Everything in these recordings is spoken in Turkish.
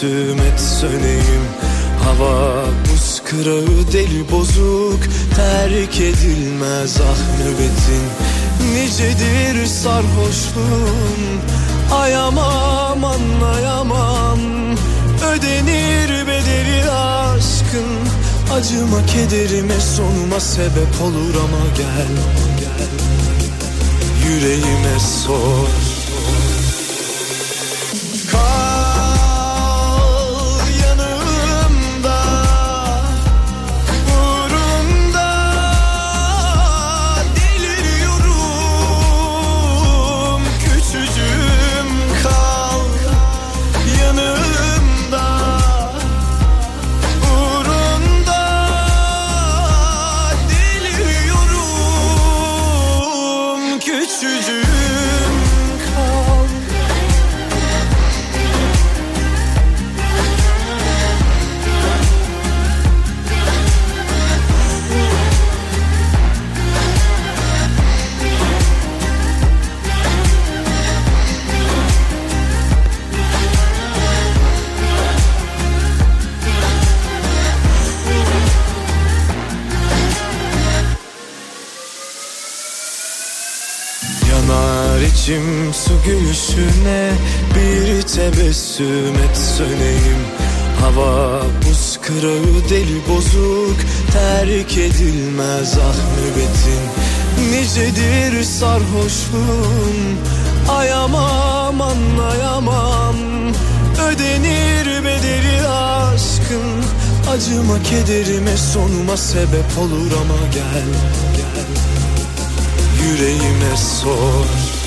Tebessüm et söneyim. Hava buz kırağı deli bozuk. Terk edilmez ah nöbetin. Nicedir sarhoşluğum Ayamam anlayamam Ödenir bedeli aşkın. Acıma kederime sonuma sebep olur ama gel, gel. Yüreğime sor tebessüm et söneyim. Hava buz kırağı deli bozuk. Terk edilmez ah nöbetin. Nicedir sarhoşluğum Ayamam anlayamam Ödenir bedeli aşkın. Acıma kederime sonuma sebep olur ama gel gel. Yüreğime sor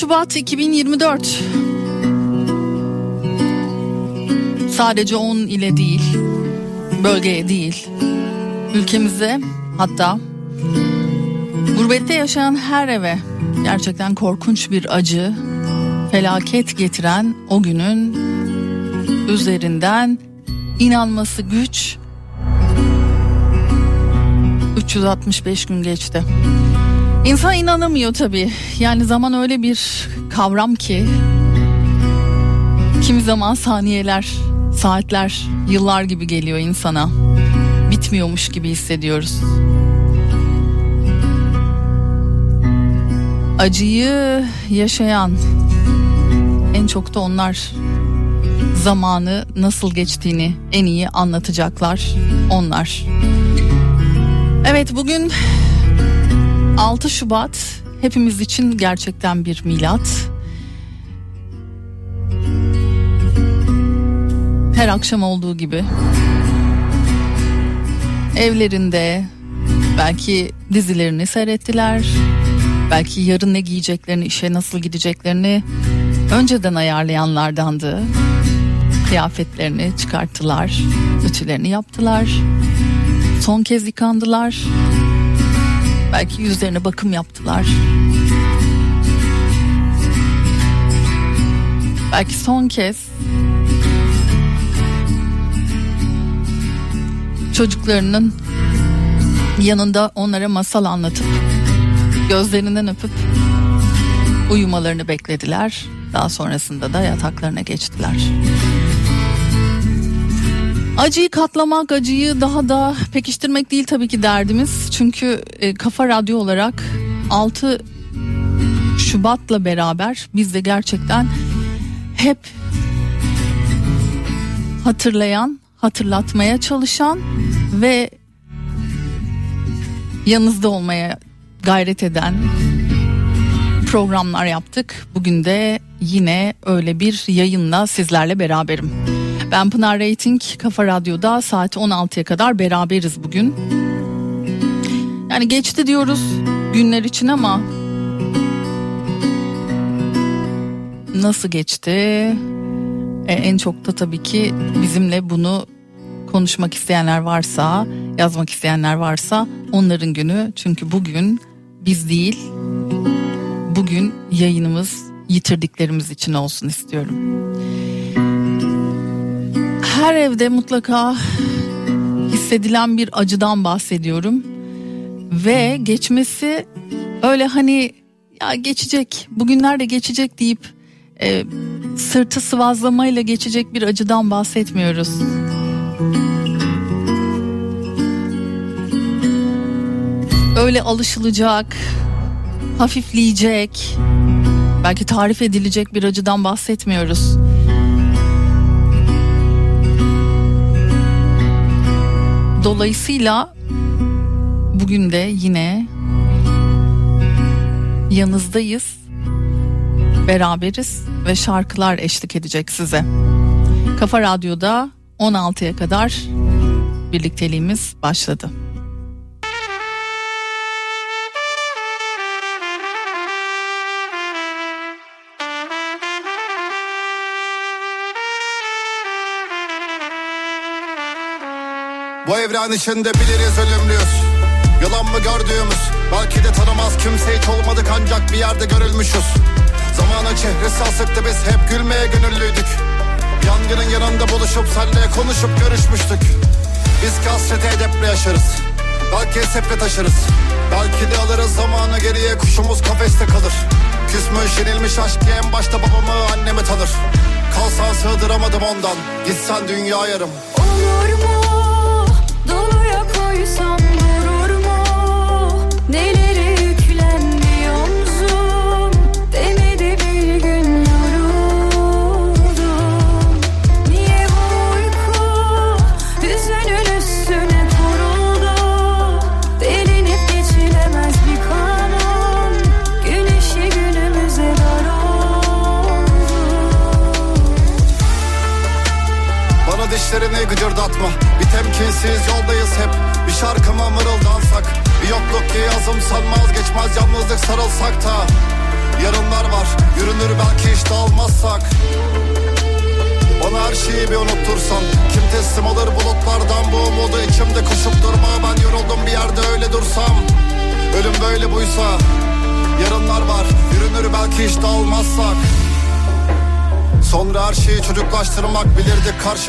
Şubat 2024 Sadece 10 ile değil, bölgeye değil, ülkemize hatta gurbette yaşayan her eve gerçekten korkunç bir acı, felaket getiren o günün üzerinden inanması güç 365 gün geçti. İnsan inanamıyor tabii. Yani zaman öyle bir kavram ki kimi zaman saniyeler, saatler, yıllar gibi geliyor insana. Bitmiyormuş gibi hissediyoruz. Acıyı yaşayan en çok da onlar zamanı nasıl geçtiğini en iyi anlatacaklar onlar. Evet bugün 6 Şubat hepimiz için gerçekten bir milat. Her akşam olduğu gibi evlerinde belki dizilerini seyrettiler. Belki yarın ne giyeceklerini, işe nasıl gideceklerini önceden ayarlayanlardandı. Kıyafetlerini çıkarttılar, ütülerini yaptılar. Son kez yıkandılar. Belki yüzlerine bakım yaptılar. Belki son kez çocuklarının yanında onlara masal anlatıp gözlerinden öpüp uyumalarını beklediler. Daha sonrasında da yataklarına geçtiler. Acıyı katlamak, acıyı daha da pekiştirmek değil tabii ki derdimiz. Çünkü e, Kafa Radyo olarak 6 Şubat'la beraber biz de gerçekten hep hatırlayan, hatırlatmaya çalışan ve yanınızda olmaya gayret eden programlar yaptık. Bugün de yine öyle bir yayınla sizlerle beraberim. Ben Pınar Rating Kafa Radyo'da saat 16'ya kadar beraberiz bugün. Yani geçti diyoruz günler için ama nasıl geçti? Ee, en çok da tabii ki bizimle bunu konuşmak isteyenler varsa, yazmak isteyenler varsa onların günü. Çünkü bugün biz değil, bugün yayınımız yitirdiklerimiz için olsun istiyorum. Her evde mutlaka hissedilen bir acıdan bahsediyorum. Ve geçmesi öyle hani ya geçecek, bugünler de geçecek deyip e, sırtı sıvazlamayla geçecek bir acıdan bahsetmiyoruz. Öyle alışılacak, hafifleyecek, belki tarif edilecek bir acıdan bahsetmiyoruz. Dolayısıyla bugün de yine yanınızdayız, beraberiz ve şarkılar eşlik edecek size. Kafa Radyo'da 16'ya kadar birlikteliğimiz başladı. Bu evren içinde biliriz ölümlüyüz. Yalan mı gördüğümüz? Belki de tanımaz. Kimse hiç olmadık ancak bir yerde görülmüşüz. Zamana çehresi asıktı biz hep gülmeye gönüllüydük. Yangının yanında buluşup senle konuşup görüşmüştük. Biz kasreti edeple yaşarız. Belki esefle taşırız. Belki de alırız zamanı geriye kuşumuz kafeste kalır. Küsmüş yenilmiş aşk en başta babamı annemi tanır. Kalsan sığdıramadım ondan Gitsen dünya yarım. Olur mu?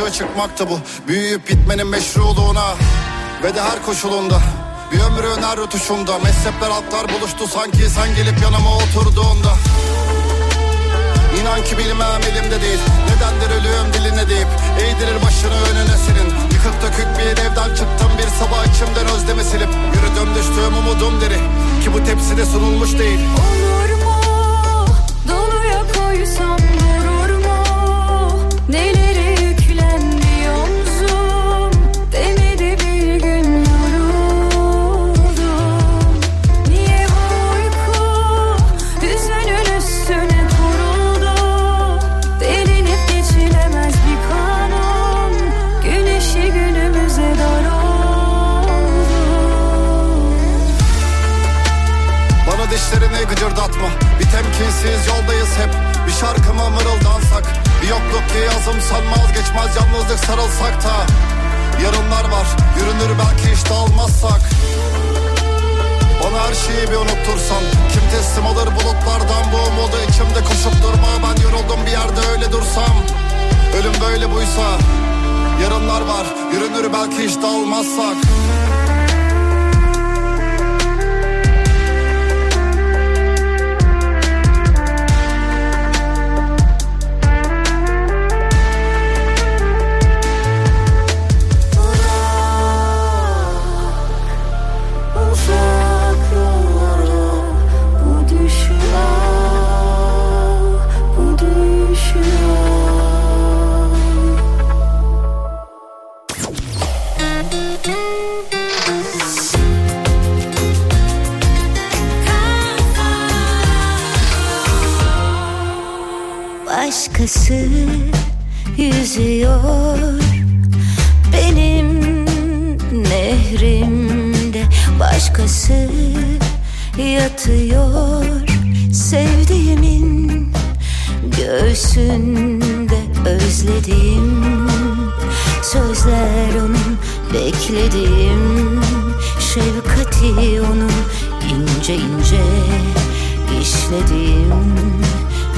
Bilirdik karşıya çıkmaktı bu. Büyüyüp bitmenin meşruluğuna Ve de her koşulunda. Bir ömrün her rötuşunda Mezhepler halklar buluştu sanki. Sen gelip yanıma oturduğunda. İnan ki bilmem elimde değil. Nedendir ölüyorum diline deyip Eğdirir başını önüne senin. Yıkık dökük bir evden çıktım. Bir sabah içimden özlemi silip Yürüdüm düştüğüm umudum deri. Ki bu tepside sunulmuş değil. Olur Temkinsiz yoldayız hep. Bir şarkıma mırıldansak. Bir yokluk ki yazımsan vazgeçmez Yalnızlık sarılsak da. Yarınlar var yürünür belki işte almazsak Bana her şeyi bir unuttursan. Kim teslim alır bulutlardan bu umudu? İçimde koşup durma Ben yoruldum bir yerde öyle dursam. Ölüm böyle buysa Yarınlar var yürünür belki işte almazsak nehrimde başkası yatıyor. Sevdiğimin göğsünde özlediğim sözler onun beklediğim şefkati onun ince ince işlediğim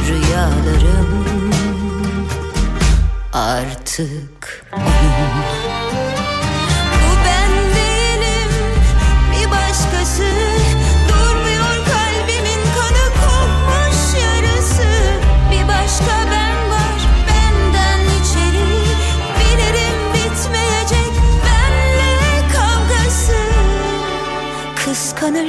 rüyalarım. Artık bu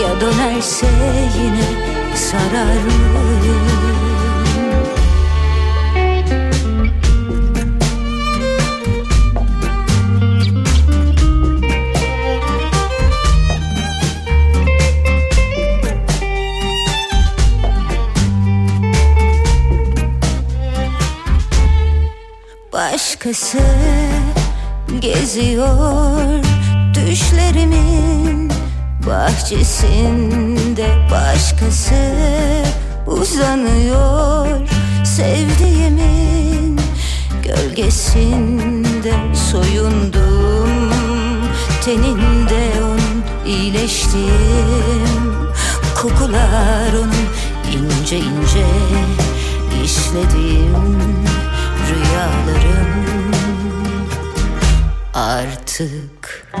Ya dönerse yine sarar mıyım Başkası geziyor düşlerimin bahçesinde Başkası uzanıyor. Sevdiğimin gölgesinde soyundum. Teninde onun iyileştiğim kokular onun ince ince işlediğim rüyalarım. Artık Bu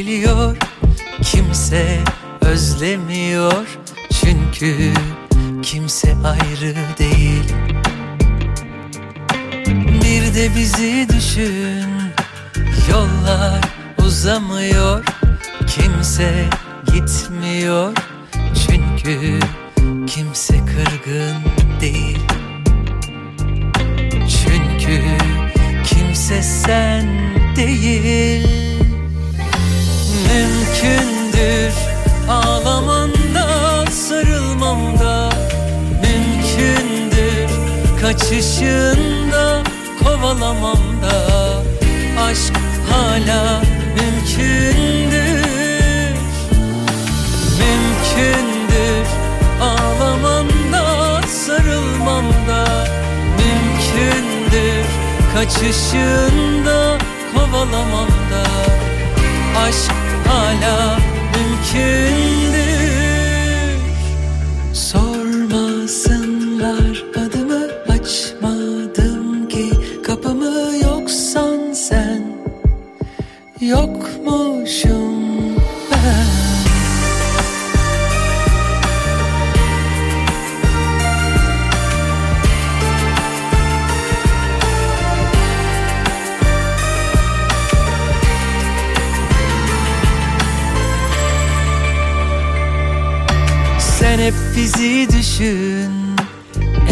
gülebiliyor Kimse özlemiyor. Çünkü kimse ayrı değil. Bir de bizi düşün. Yollar uzamıyor. Kimse gitmiyor. Çünkü kimse kırgın değil. Çünkü kimse sen değil Mümkündür ağlamanda sarılmamda Mümkündür kaçışında kovalamamda Aşk hala mümkündür. Mümkündür ağlamamda sarılmamda Mümkündür kaçışında kovalamamda Aşk hala mümkündür bizi düşün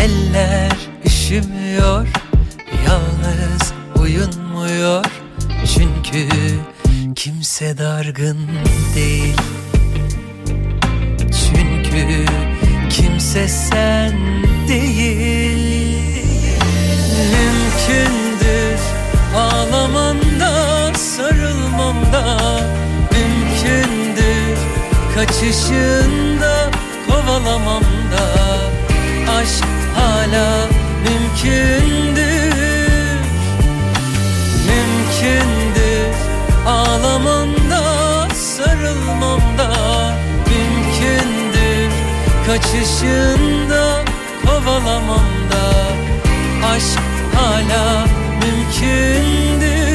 Eller üşümüyor Yalnız uyunmuyor. Çünkü kimse dargın değil. Çünkü kimse sen değil. Mümkündür ağlamanda sarılmamda Mümkündür kaçışında kovalamamda Aşk hala mümkündür. Mümkündür. Ağlamamda sarılmamda Mümkündür. Kaçışında kovalamamda Aşk hala mümkündür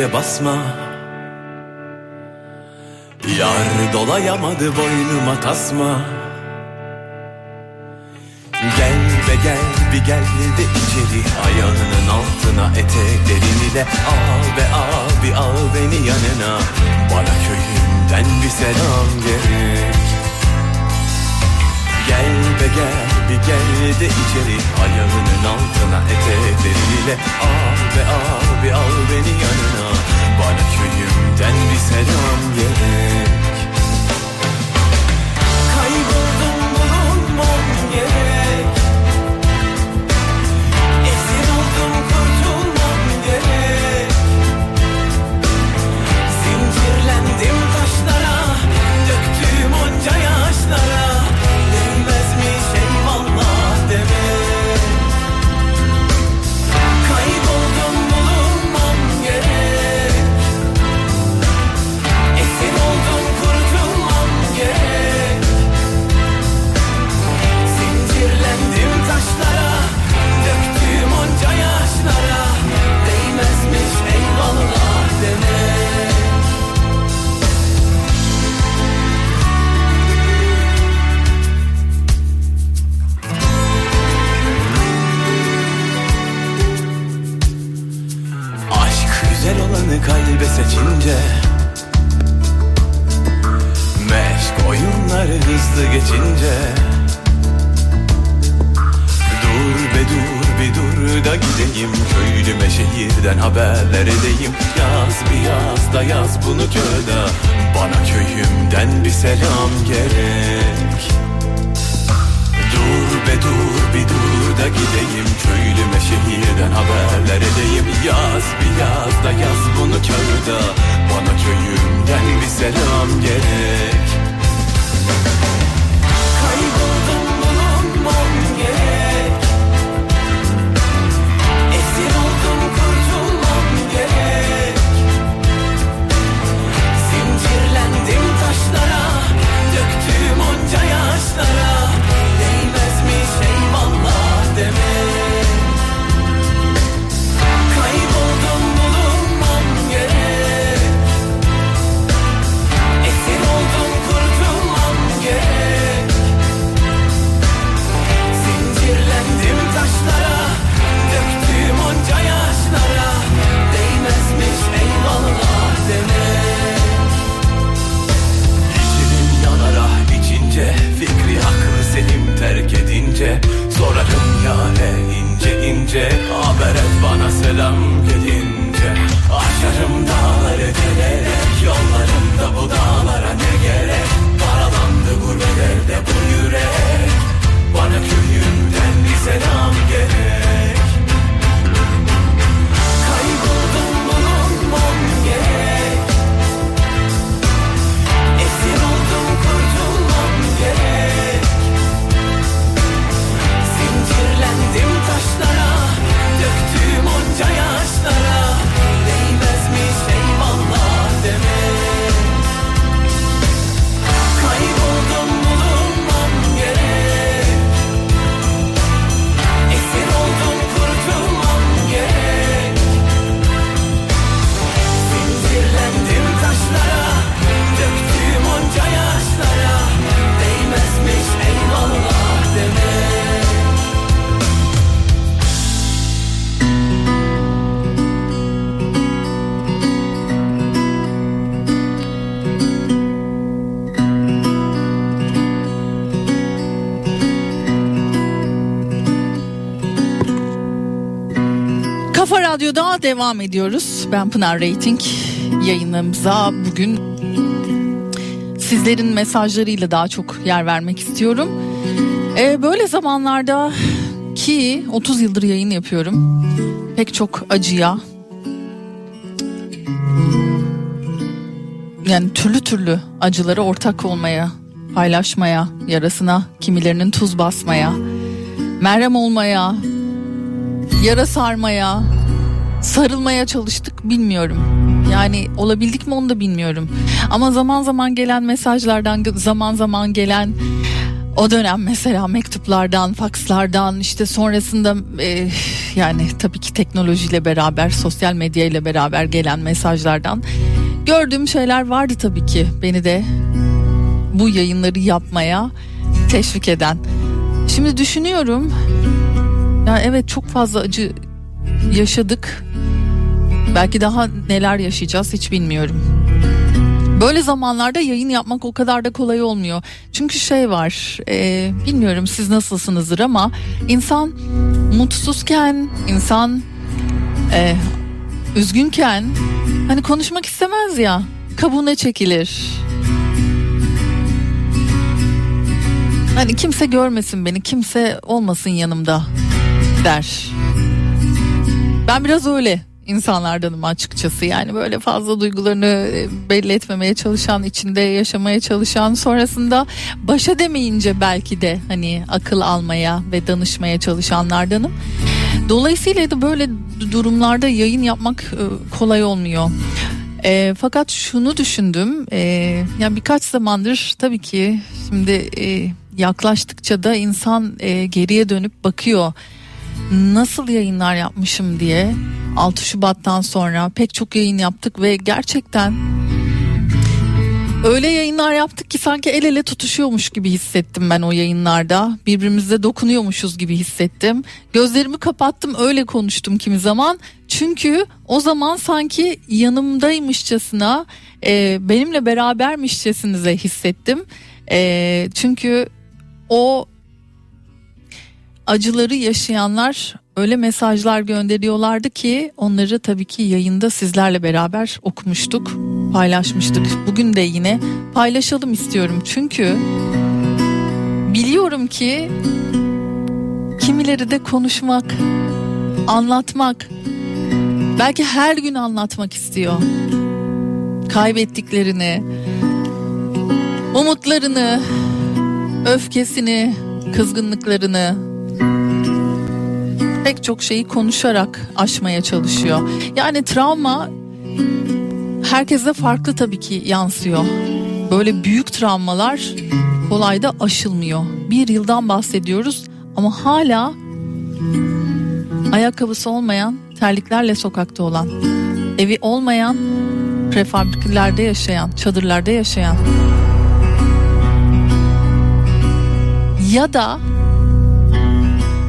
öylece basma. Yar dolayamadı boynuma tasma. Gel be gel bir gel de içeri. Ayağının altına eteklerini de Al be abi al beni yanına. Bana köyümden bir selam gerek Gel be gel bir gel de içeri. Ayağının altına etekleriyle Al be abi al beni yanına. Bana köyümden bir selam gerek güzel olanı kalbe seçince Meşk oyunları hızlı geçince Dur be dur bir dur da gideyim. Köylüme şehirden haberler edeyim. Yaz bir yaz da yaz bunu kağıda Bana köyümden bir selam gerek Dur be dur bir dur da gideyim. Köylüme şehirden haberler edeyim. Yaz bir yaz da yaz bunu kağıda Bana köyümden bir selam gerek. Kayboldum devam ediyoruz. Ben Pınar Rating yayınlarımıza bugün sizlerin mesajlarıyla daha çok yer vermek istiyorum. Ee, böyle zamanlarda ki 30 yıldır yayın yapıyorum. Pek çok acıya yani türlü türlü acılara ortak olmaya, paylaşmaya, yarasına kimilerinin tuz basmaya, merhem olmaya, yara sarmaya, sarılmaya çalıştık bilmiyorum. Yani olabildik mi onu da bilmiyorum. Ama zaman zaman gelen mesajlardan, zaman zaman gelen o dönem mesela mektuplardan, fakslardan işte sonrasında e, yani tabii ki teknolojiyle beraber, sosyal medya ile beraber gelen mesajlardan gördüğüm şeyler vardı tabii ki beni de bu yayınları yapmaya teşvik eden. Şimdi düşünüyorum ya evet çok fazla acı yaşadık. Belki daha neler yaşayacağız hiç bilmiyorum. Böyle zamanlarda yayın yapmak o kadar da kolay olmuyor. Çünkü şey var, e, bilmiyorum siz nasılsınızdır ama insan mutsuzken, insan e, üzgünken hani konuşmak istemez ya, kabuğuna çekilir. Hani kimse görmesin beni, kimse olmasın yanımda der. Ben biraz öyle insanlardanım açıkçası. Yani böyle fazla duygularını e, belli etmemeye çalışan, içinde yaşamaya çalışan, sonrasında başa demeyince belki de hani akıl almaya ve danışmaya çalışanlardanım. Dolayısıyla da böyle durumlarda yayın yapmak e, kolay olmuyor. E, fakat şunu düşündüm, e, yani birkaç zamandır tabii ki şimdi e, yaklaştıkça da insan e, geriye dönüp bakıyor nasıl yayınlar yapmışım diye 6 Şubat'tan sonra pek çok yayın yaptık ve gerçekten öyle yayınlar yaptık ki sanki el ele tutuşuyormuş gibi hissettim ben o yayınlarda. Birbirimize dokunuyormuşuz gibi hissettim. Gözlerimi kapattım öyle konuştum kimi zaman. çünkü o zaman sanki yanımdaymışçasına e, benimle berabermişçesinize hissettim. E, çünkü o acıları yaşayanlar öyle mesajlar gönderiyorlardı ki onları tabii ki yayında sizlerle beraber okumuştuk, paylaşmıştık. Bugün de yine paylaşalım istiyorum çünkü biliyorum ki kimileri de konuşmak, anlatmak, belki her gün anlatmak istiyor. Kaybettiklerini, umutlarını, öfkesini, kızgınlıklarını pek çok şeyi konuşarak aşmaya çalışıyor. Yani travma herkese farklı tabii ki yansıyor. Böyle büyük travmalar kolay da aşılmıyor. Bir yıldan bahsediyoruz ama hala ayakkabısı olmayan, terliklerle sokakta olan, evi olmayan, prefabrikelerde yaşayan, çadırlarda yaşayan ya da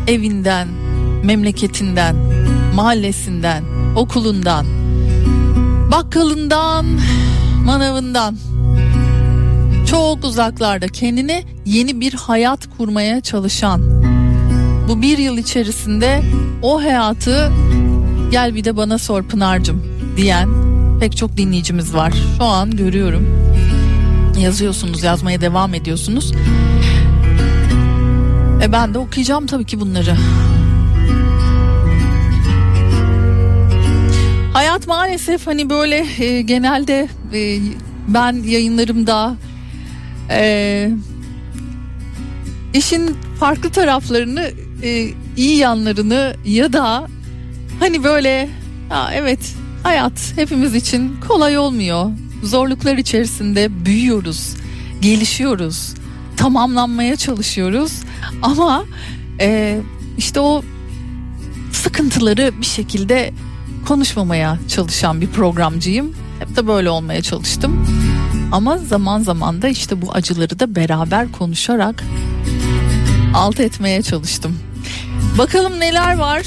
evinden, memleketinden, mahallesinden, okulundan, bakkalından, manavından çok uzaklarda kendine yeni bir hayat kurmaya çalışan bu bir yıl içerisinde o hayatı gel bir de bana sor Pınar'cım diyen pek çok dinleyicimiz var. Şu an görüyorum. Yazıyorsunuz, yazmaya devam ediyorsunuz. E ben de okuyacağım tabii ki bunları. Hayat maalesef hani böyle e, genelde e, ben yayınlarımda e, işin farklı taraflarını e, iyi yanlarını ya da hani böyle ha evet hayat hepimiz için kolay olmuyor. Zorluklar içerisinde büyüyoruz, gelişiyoruz, tamamlanmaya çalışıyoruz ama e, işte o sıkıntıları bir şekilde konuşmamaya çalışan bir programcıyım. Hep de böyle olmaya çalıştım. Ama zaman zaman da işte bu acıları da beraber konuşarak alt etmeye çalıştım. Bakalım neler var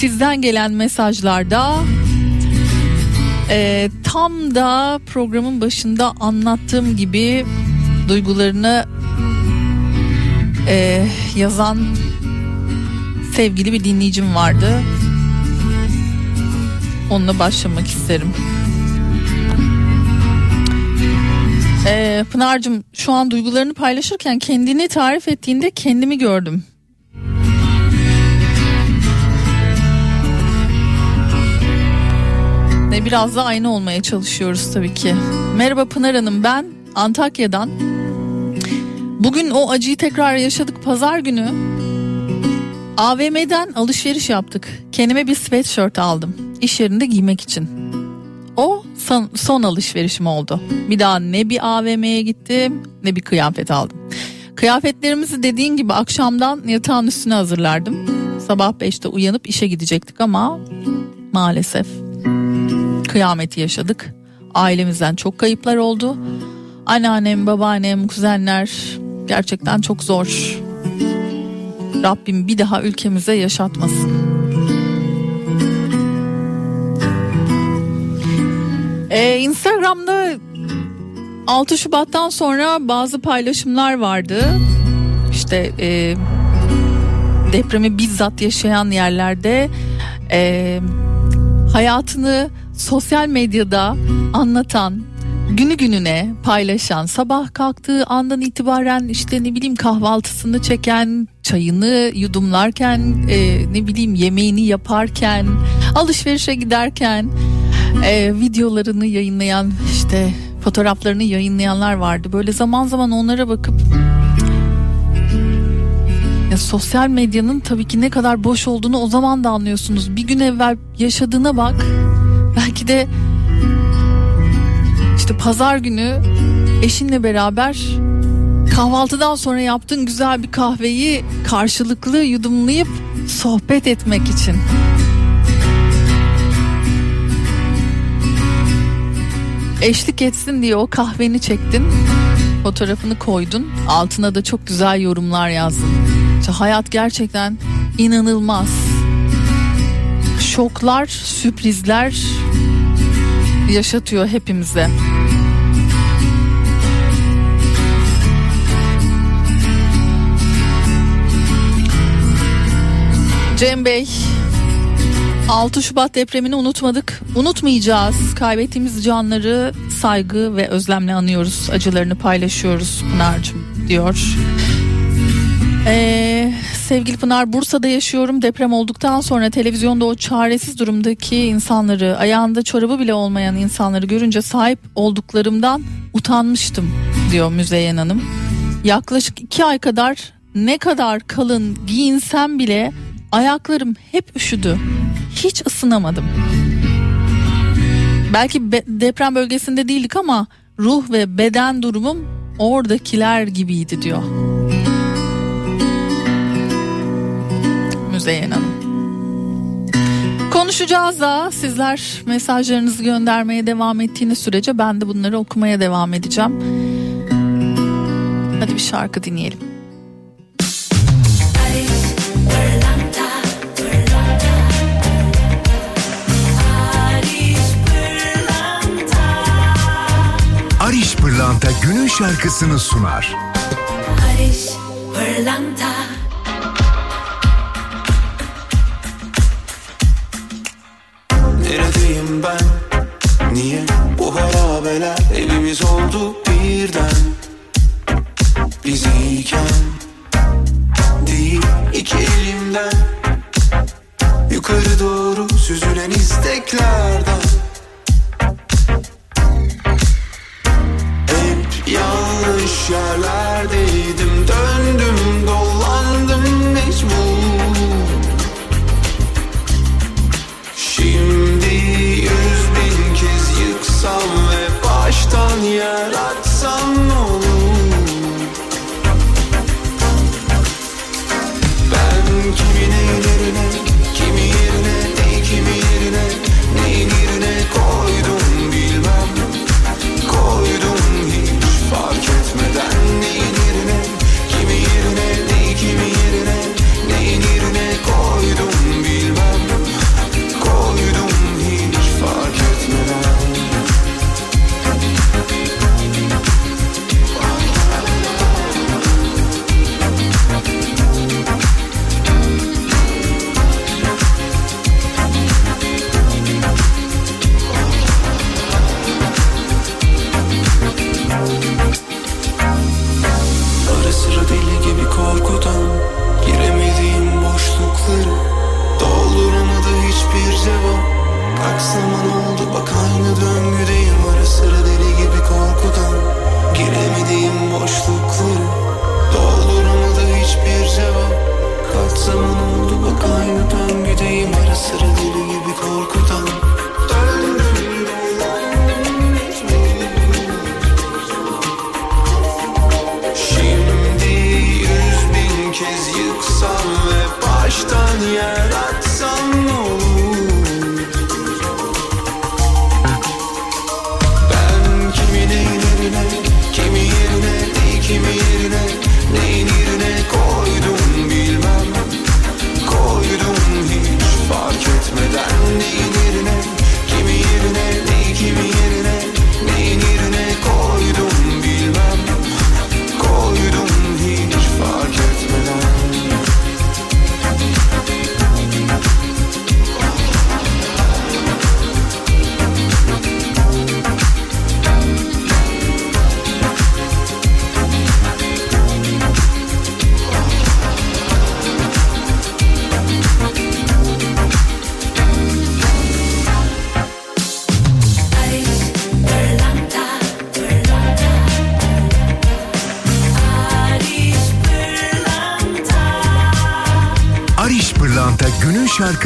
sizden gelen mesajlarda. Ee, tam da programın başında anlattığım gibi duygularını e, yazan sevgili bir dinleyicim vardı. Onunla başlamak isterim. Ee, Pınar'cığım şu an duygularını paylaşırken kendini tarif ettiğinde kendimi gördüm. Ve biraz da aynı olmaya çalışıyoruz tabii ki. Merhaba Pınar Hanım ben Antakya'dan. Bugün o acıyı tekrar yaşadık pazar günü. AVM'den alışveriş yaptık. Kendime bir sweatshirt aldım. İş yerinde giymek için. O son, son alışverişim oldu. Bir daha ne bir AVM'ye gittim ne bir kıyafet aldım. Kıyafetlerimizi dediğin gibi akşamdan yatağın üstüne hazırlardım. Sabah 5'te uyanıp işe gidecektik ama maalesef kıyameti yaşadık. Ailemizden çok kayıplar oldu. Anneannem, babaannem, kuzenler gerçekten çok zor. Rabbim bir daha ülkemize yaşatmasın. Ee, Instagram'da 6 Şubat'tan sonra bazı paylaşımlar vardı. İşte e, depremi bizzat yaşayan yerlerde e, hayatını sosyal medyada anlatan, günü gününe paylaşan, sabah kalktığı andan itibaren işte ne bileyim kahvaltısını çeken, çayını yudumlarken, e, ne bileyim yemeğini yaparken, alışverişe giderken e, videolarını yayınlayan işte fotoğraflarını yayınlayanlar vardı. Böyle zaman zaman onlara bakıp ya sosyal medyanın tabii ki ne kadar boş olduğunu o zaman da anlıyorsunuz. Bir gün evvel yaşadığına bak. Belki de işte pazar günü eşinle beraber kahvaltıdan sonra yaptığın güzel bir kahveyi karşılıklı yudumlayıp sohbet etmek için. Eşlik etsin diye o kahveni çektin. Fotoğrafını koydun. Altına da çok güzel yorumlar yazdın. İşte hayat gerçekten inanılmaz. şoklar, sürprizler yaşatıyor hepimize. Cem Bey 6 Şubat depremini unutmadık. Unutmayacağız. Kaybettiğimiz canları saygı ve özlemle anıyoruz. Acılarını paylaşıyoruz Pınar'cığım diyor. Ee, sevgili Pınar Bursa'da yaşıyorum. Deprem olduktan sonra televizyonda o çaresiz durumdaki insanları, ayağında çorabı bile olmayan insanları görünce sahip olduklarımdan utanmıştım diyor Müzeyyen Hanım. Yaklaşık iki ay kadar ne kadar kalın giyinsem bile ayaklarım hep üşüdü. Hiç ısınamadım. Belki be- deprem bölgesinde değildik ama ruh ve beden durumum oradakiler gibiydi diyor. Müzeyyen Hanım. Konuşacağız da sizler mesajlarınızı göndermeye devam ettiğiniz sürece ben de bunları okumaya devam edeceğim. Hadi bir şarkı dinleyelim. Ariş Pırlanta günün şarkısını sunar. Barış Pırlanta Ben? Niye bu harabeler evimiz oldu birden? Biz iyiken değil iki elimden Yukarı doğru süzülen isteklerden Hep yanlış yerlerdeydim Döndüm dolandım yıksam ve baştan yaratsam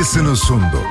günün şarkısını sundu.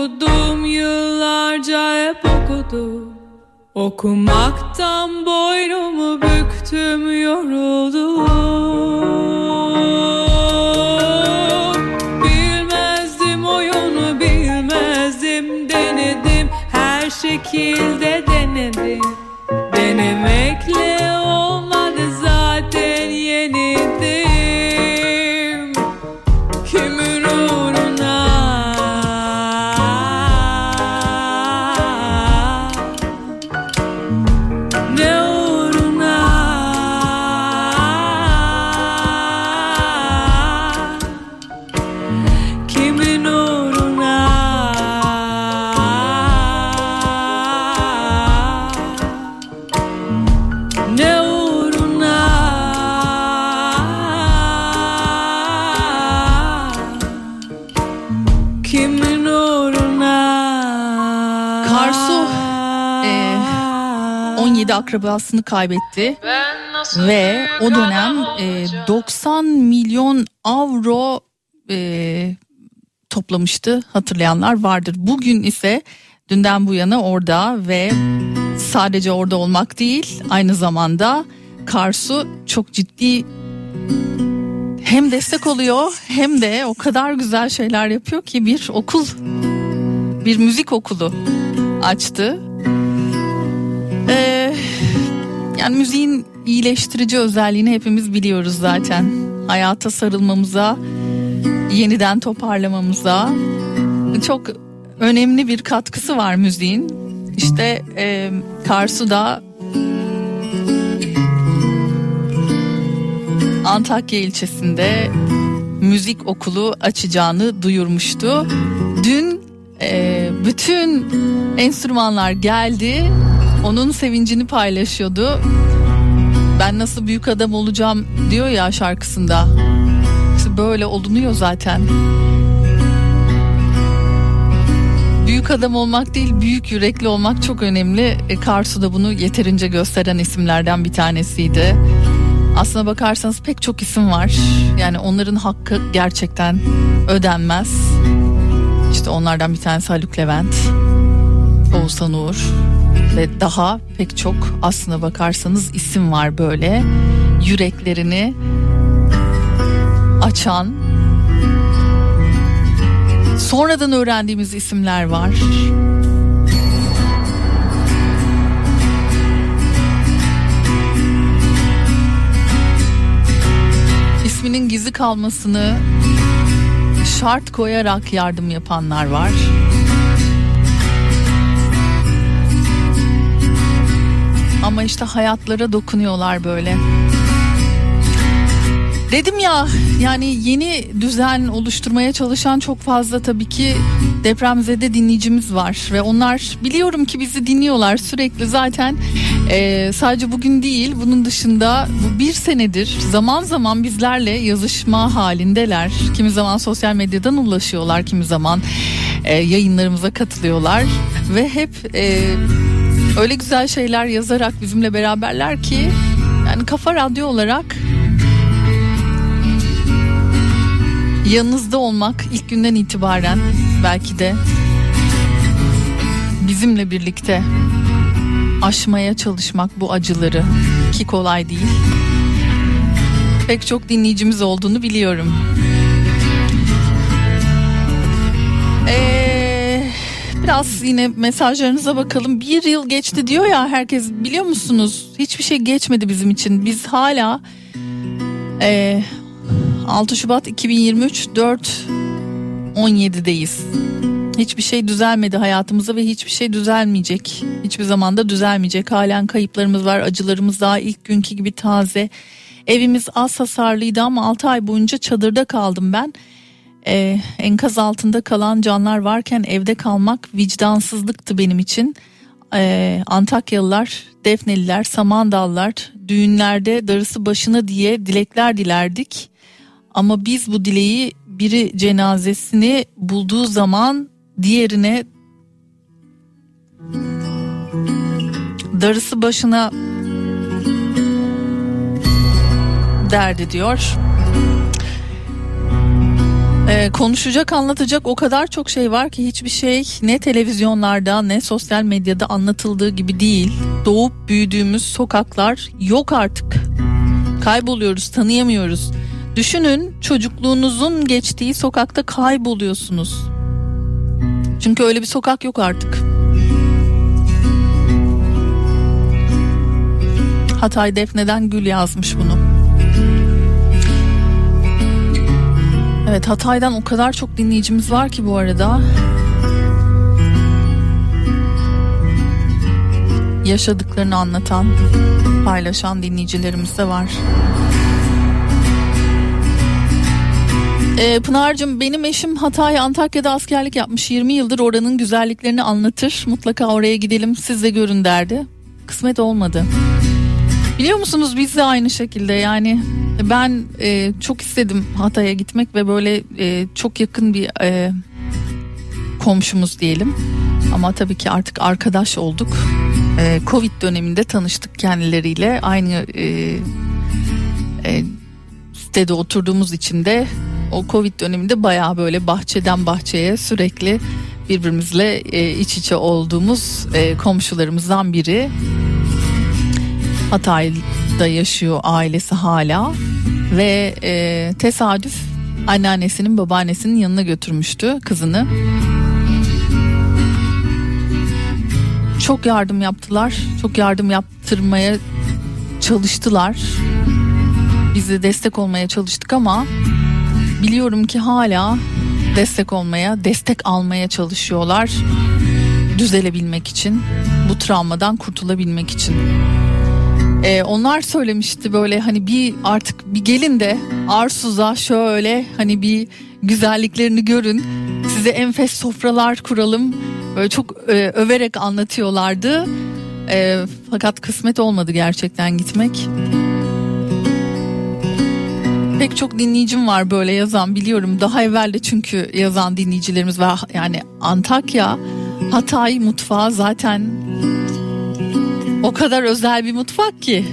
Okudum yıllarca hep okudum. Okumaktan boynumu büktüm yoruldum akrabasını kaybetti ve o dönem e, 90 milyon avro e, toplamıştı hatırlayanlar vardır. Bugün ise dünden bu yana orada ve sadece orada olmak değil aynı zamanda Karsu çok ciddi hem destek oluyor hem de o kadar güzel şeyler yapıyor ki bir okul bir müzik okulu açtı. Ee, yani müziğin iyileştirici özelliğini hepimiz biliyoruz zaten. Hayata sarılmamıza, yeniden toparlamamıza çok önemli bir katkısı var müziğin. İşte e, Karsu da Antakya ilçesinde müzik okulu açacağını duyurmuştu. Dün e, bütün enstrümanlar geldi. Onun sevincini paylaşıyordu. Ben nasıl büyük adam olacağım diyor ya şarkısında. İşte böyle olunuyor zaten. Büyük adam olmak değil büyük yürekli olmak çok önemli. E, Karsu da bunu yeterince gösteren isimlerden bir tanesiydi. Aslına bakarsanız pek çok isim var. Yani onların hakkı gerçekten ödenmez. İşte onlardan bir tanesi Haluk Levent, Oğuzhan Uğur ve daha pek çok aslına bakarsanız isim var böyle. Yüreklerini açan, sonradan öğrendiğimiz isimler var. İsminin gizli kalmasını şart koyarak yardım yapanlar var. Ama işte hayatlara dokunuyorlar böyle. Dedim ya yani yeni düzen oluşturmaya çalışan çok fazla tabii ki depremzede dinleyicimiz var. Ve onlar biliyorum ki bizi dinliyorlar sürekli zaten. E, sadece bugün değil bunun dışında bu bir senedir zaman zaman bizlerle yazışma halindeler. Kimi zaman sosyal medyadan ulaşıyorlar kimi zaman e, yayınlarımıza katılıyorlar. Ve hep e, öyle güzel şeyler yazarak bizimle beraberler ki yani Kafa Radyo olarak yanınızda olmak ilk günden itibaren belki de bizimle birlikte aşmaya çalışmak bu acıları ki kolay değil. Pek çok dinleyicimiz olduğunu biliyorum. Biraz yine mesajlarınıza bakalım. Bir yıl geçti diyor ya herkes biliyor musunuz? Hiçbir şey geçmedi bizim için. Biz hala e, 6 Şubat 2023 4 17'deyiz. Hiçbir şey düzelmedi hayatımızda ve hiçbir şey düzelmeyecek. Hiçbir zaman da düzelmeyecek. Halen kayıplarımız var, acılarımız daha ilk günkü gibi taze. Evimiz az hasarlıydı ama 6 ay boyunca çadırda kaldım ben. Ee, enkaz altında kalan canlar varken evde kalmak vicdansızlıktı benim için. Ee, Antakyalılar, Defneliler, Samandallar düğünlerde darısı başına diye dilekler dilerdik. Ama biz bu dileği biri cenazesini bulduğu zaman diğerine darısı başına derdi diyor. Ee, konuşacak anlatacak o kadar çok şey var ki hiçbir şey ne televizyonlarda ne sosyal medyada anlatıldığı gibi değil. Doğup büyüdüğümüz sokaklar yok artık. Kayboluyoruz tanıyamıyoruz. Düşünün çocukluğunuzun geçtiği sokakta kayboluyorsunuz. Çünkü öyle bir sokak yok artık. Hatay Defne'den Gül yazmış bunu. Evet Hatay'dan o kadar çok dinleyicimiz var ki bu arada. Yaşadıklarını anlatan, paylaşan dinleyicilerimiz de var. Ee, Pınar'cığım benim eşim Hatay Antakya'da askerlik yapmış 20 yıldır oranın güzelliklerini anlatır. Mutlaka oraya gidelim siz de görün derdi. Kısmet olmadı. Biliyor musunuz biz de aynı şekilde yani ben e, çok istedim Hatay'a gitmek ve böyle e, çok yakın bir e, komşumuz diyelim. Ama tabii ki artık arkadaş olduk. E, Covid döneminde tanıştık kendileriyle. Aynı e, e, sitede oturduğumuz için de o Covid döneminde baya böyle bahçeden bahçeye sürekli birbirimizle e, iç içe olduğumuz e, komşularımızdan biri. Hatay'da yaşıyor ailesi hala ve e, tesadüf anneannesinin babaannesinin yanına götürmüştü kızını. Çok yardım yaptılar, çok yardım yaptırmaya çalıştılar. Biz de destek olmaya çalıştık ama biliyorum ki hala destek olmaya, destek almaya çalışıyorlar. Düzelebilmek için, bu travmadan kurtulabilmek için. Ee, onlar söylemişti böyle hani bir artık bir gelin de Arsuz'a şöyle hani bir güzelliklerini görün. Size enfes sofralar kuralım. Böyle çok e, överek anlatıyorlardı. E, fakat kısmet olmadı gerçekten gitmek. Pek çok dinleyicim var böyle yazan biliyorum. Daha evvel de çünkü yazan dinleyicilerimiz var. Yani Antakya, Hatay mutfağı zaten o kadar özel bir mutfak ki.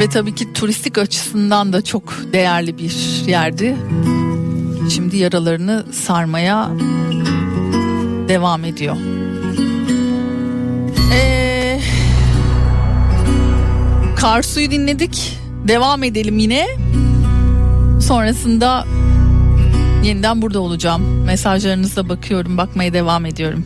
Ve tabii ki turistik açısından da çok değerli bir yerdi. Şimdi yaralarını sarmaya devam ediyor. Ee, Karsu'yu dinledik. Devam edelim yine. Sonrasında yeniden burada olacağım. Mesajlarınıza bakıyorum, bakmaya devam ediyorum.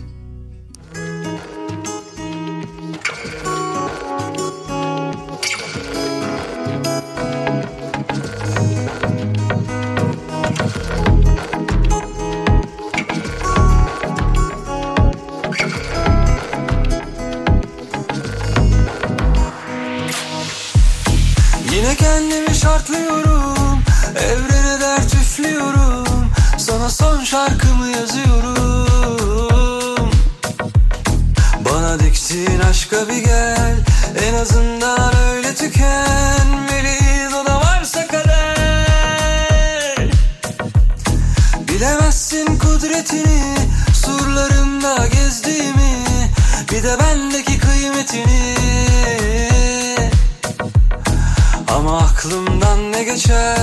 Aklımdan ne geçer?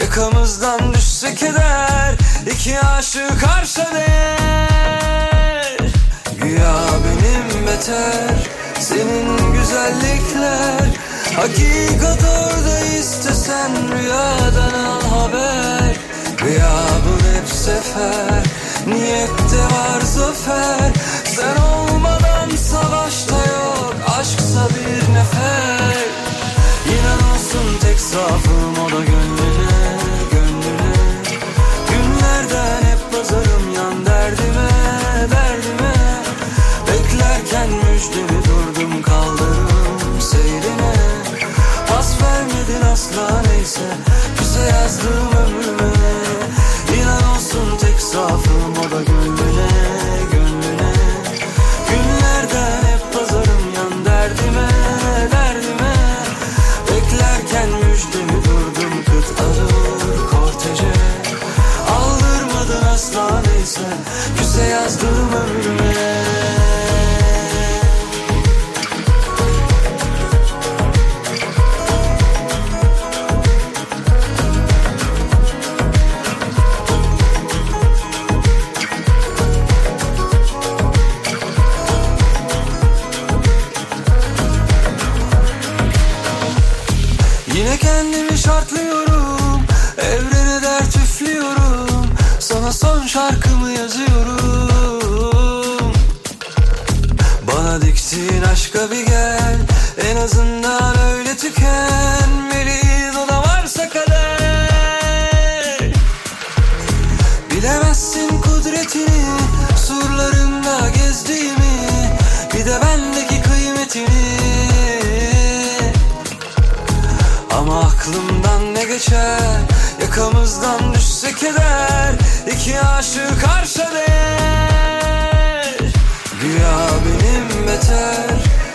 Yakamızdan düşse keder. İki aşık arşa değer. Güya benim beter. Senin güzellikler. Hakikat orada istesen Rüyadan al haber. Rüya bu hep sefer. Niyette var zafer. Sen olmadan savaşta yok. Aşksa bir nefer zaafım o da gönlüne, gönlüne. Günlerden hep pazarım yan derdime, derdime. Beklerken müjdemi durdum kaldırım seyrine. Pas vermedin asla neyse Küse yazdım ömrüme. İnan olsun tek zaafım o Küse yazdım ömrüme aklımdan ne geçer? Yakamızdan düşse keder İki aşık arşa değer. Güya benim beter.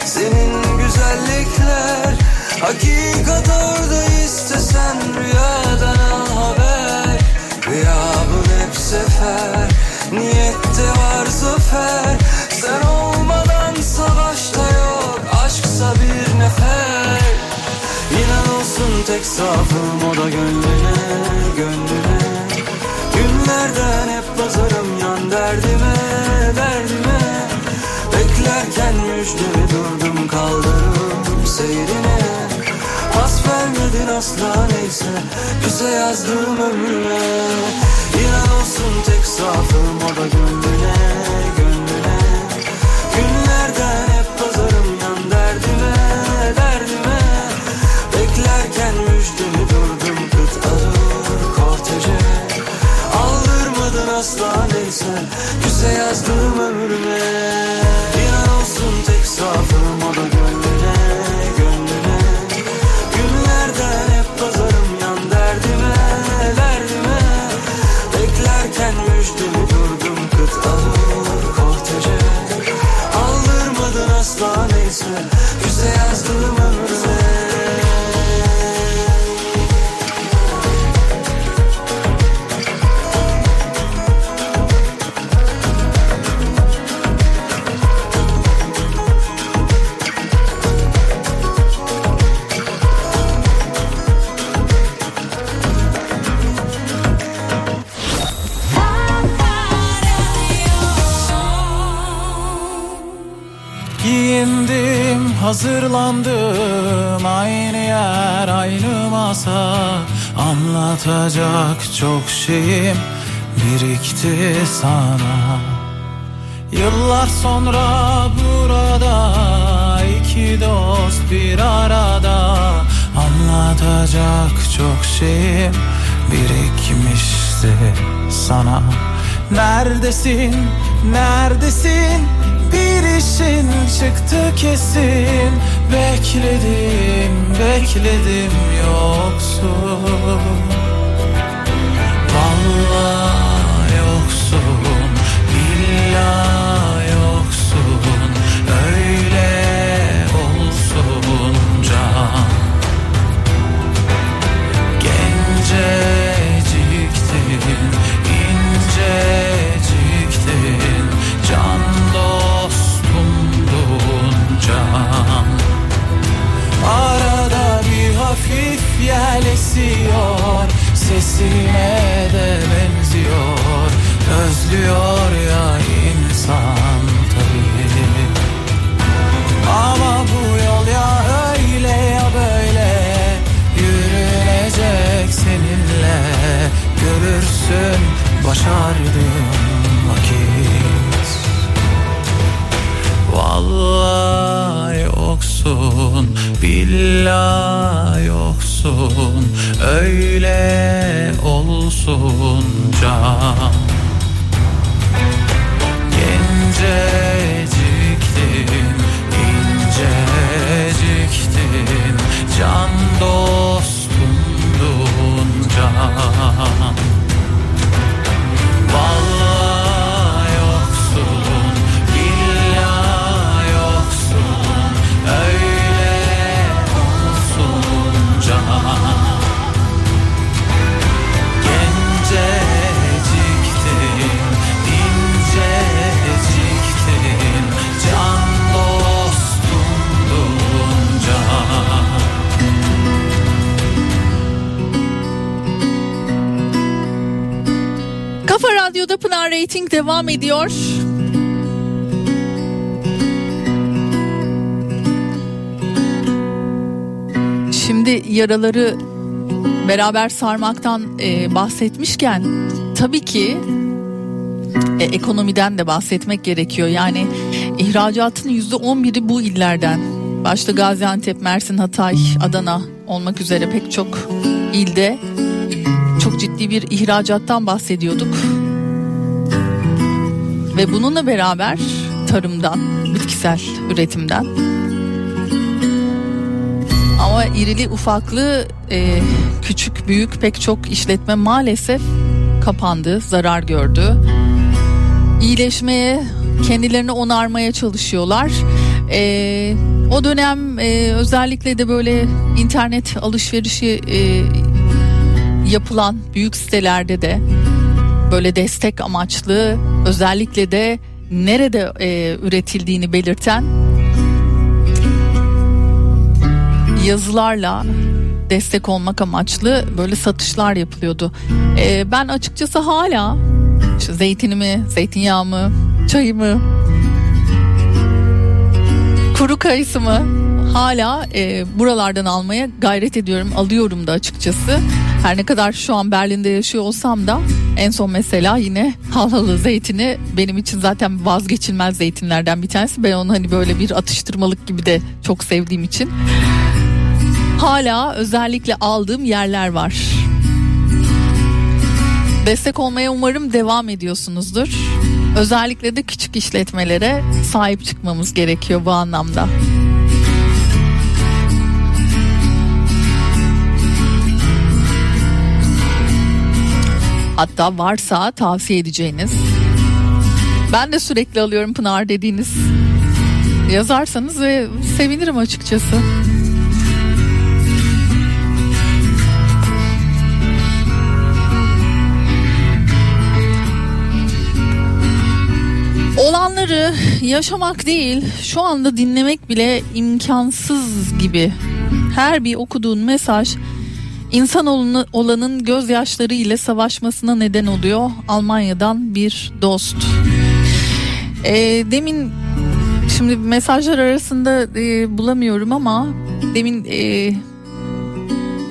Senin güzellikler. Hakikat orada istesen Rüyadan al haber. Gıyabın hep sefer. Niyette var zafer. Sen olmadan savaşta yok. Aşksa bir nefer tek safım o da gönlüne, gönlüne. Günlerden hep pazarım yan derdime, derdime. Beklerken müjdemi durdum kaldırım seyrine. Pas vermedin asla neyse Küse yazdım ömrüme. İnan olsun tek safım o da gönlüne Anlatacak çok şeyim birikti sana. Yıllar sonra burada iki dost bir arada Anlatacak çok şeyim birikmişti sana. Neredesin, neredesin? Bir işin çıktı kesin. Bekledim, bekledim yoksun Vallahi yoksun, billahi yoksun Öyle olsun can. Genceciktin, inceciktin Can dostumdun can. Arada bir hafif yel esiyor Sesine de benziyor. Özlüyor ya insan tabii. Ama bu yol ya öyle ya böyle. Yürünecek seninle. Görürsün başardığın vakit. Vallahi yoksun Billahi yoksun. Öyle olsun Genceciktin devam ediyor. Şimdi yaraları beraber sarmaktan e, bahsetmişken tabii ki e, ekonomiden de bahsetmek gerekiyor. Yani ihracatın yüzde on biri bu illerden. Başta Gaziantep, Mersin, Hatay, Adana olmak üzere pek çok ilde çok ciddi bir ihracattan bahsediyorduk. Ve bununla beraber tarımdan, bitkisel üretimden ama irili ufaklı e, küçük büyük pek çok işletme maalesef kapandı, zarar gördü. İyileşmeye, kendilerini onarmaya çalışıyorlar. E, o dönem e, özellikle de böyle internet alışverişi e, yapılan büyük sitelerde de böyle destek amaçlı özellikle de nerede e, üretildiğini belirten yazılarla destek olmak amaçlı böyle satışlar yapılıyordu. E, ben açıkçası hala işte zeytinimi, zeytinyağımı, çayımı, kuru kayısımı hala e, buralardan almaya gayret ediyorum. Alıyorum da açıkçası. Her ne kadar şu an Berlin'de yaşıyor olsam da en son mesela yine halalı zeytini benim için zaten vazgeçilmez zeytinlerden bir tanesi. Ben onu hani böyle bir atıştırmalık gibi de çok sevdiğim için hala özellikle aldığım yerler var. Destek olmaya umarım devam ediyorsunuzdur. Özellikle de küçük işletmelere sahip çıkmamız gerekiyor bu anlamda. Hatta varsa tavsiye edeceğiniz. Ben de sürekli alıyorum Pınar dediğiniz. Yazarsanız ve sevinirim açıkçası. Olanları yaşamak değil, şu anda dinlemek bile imkansız gibi. Her bir okuduğun mesaj insan olanın gözyaşları ile savaşmasına neden oluyor. Almanya'dan bir dost. E, demin şimdi mesajlar arasında e, bulamıyorum ama demin e,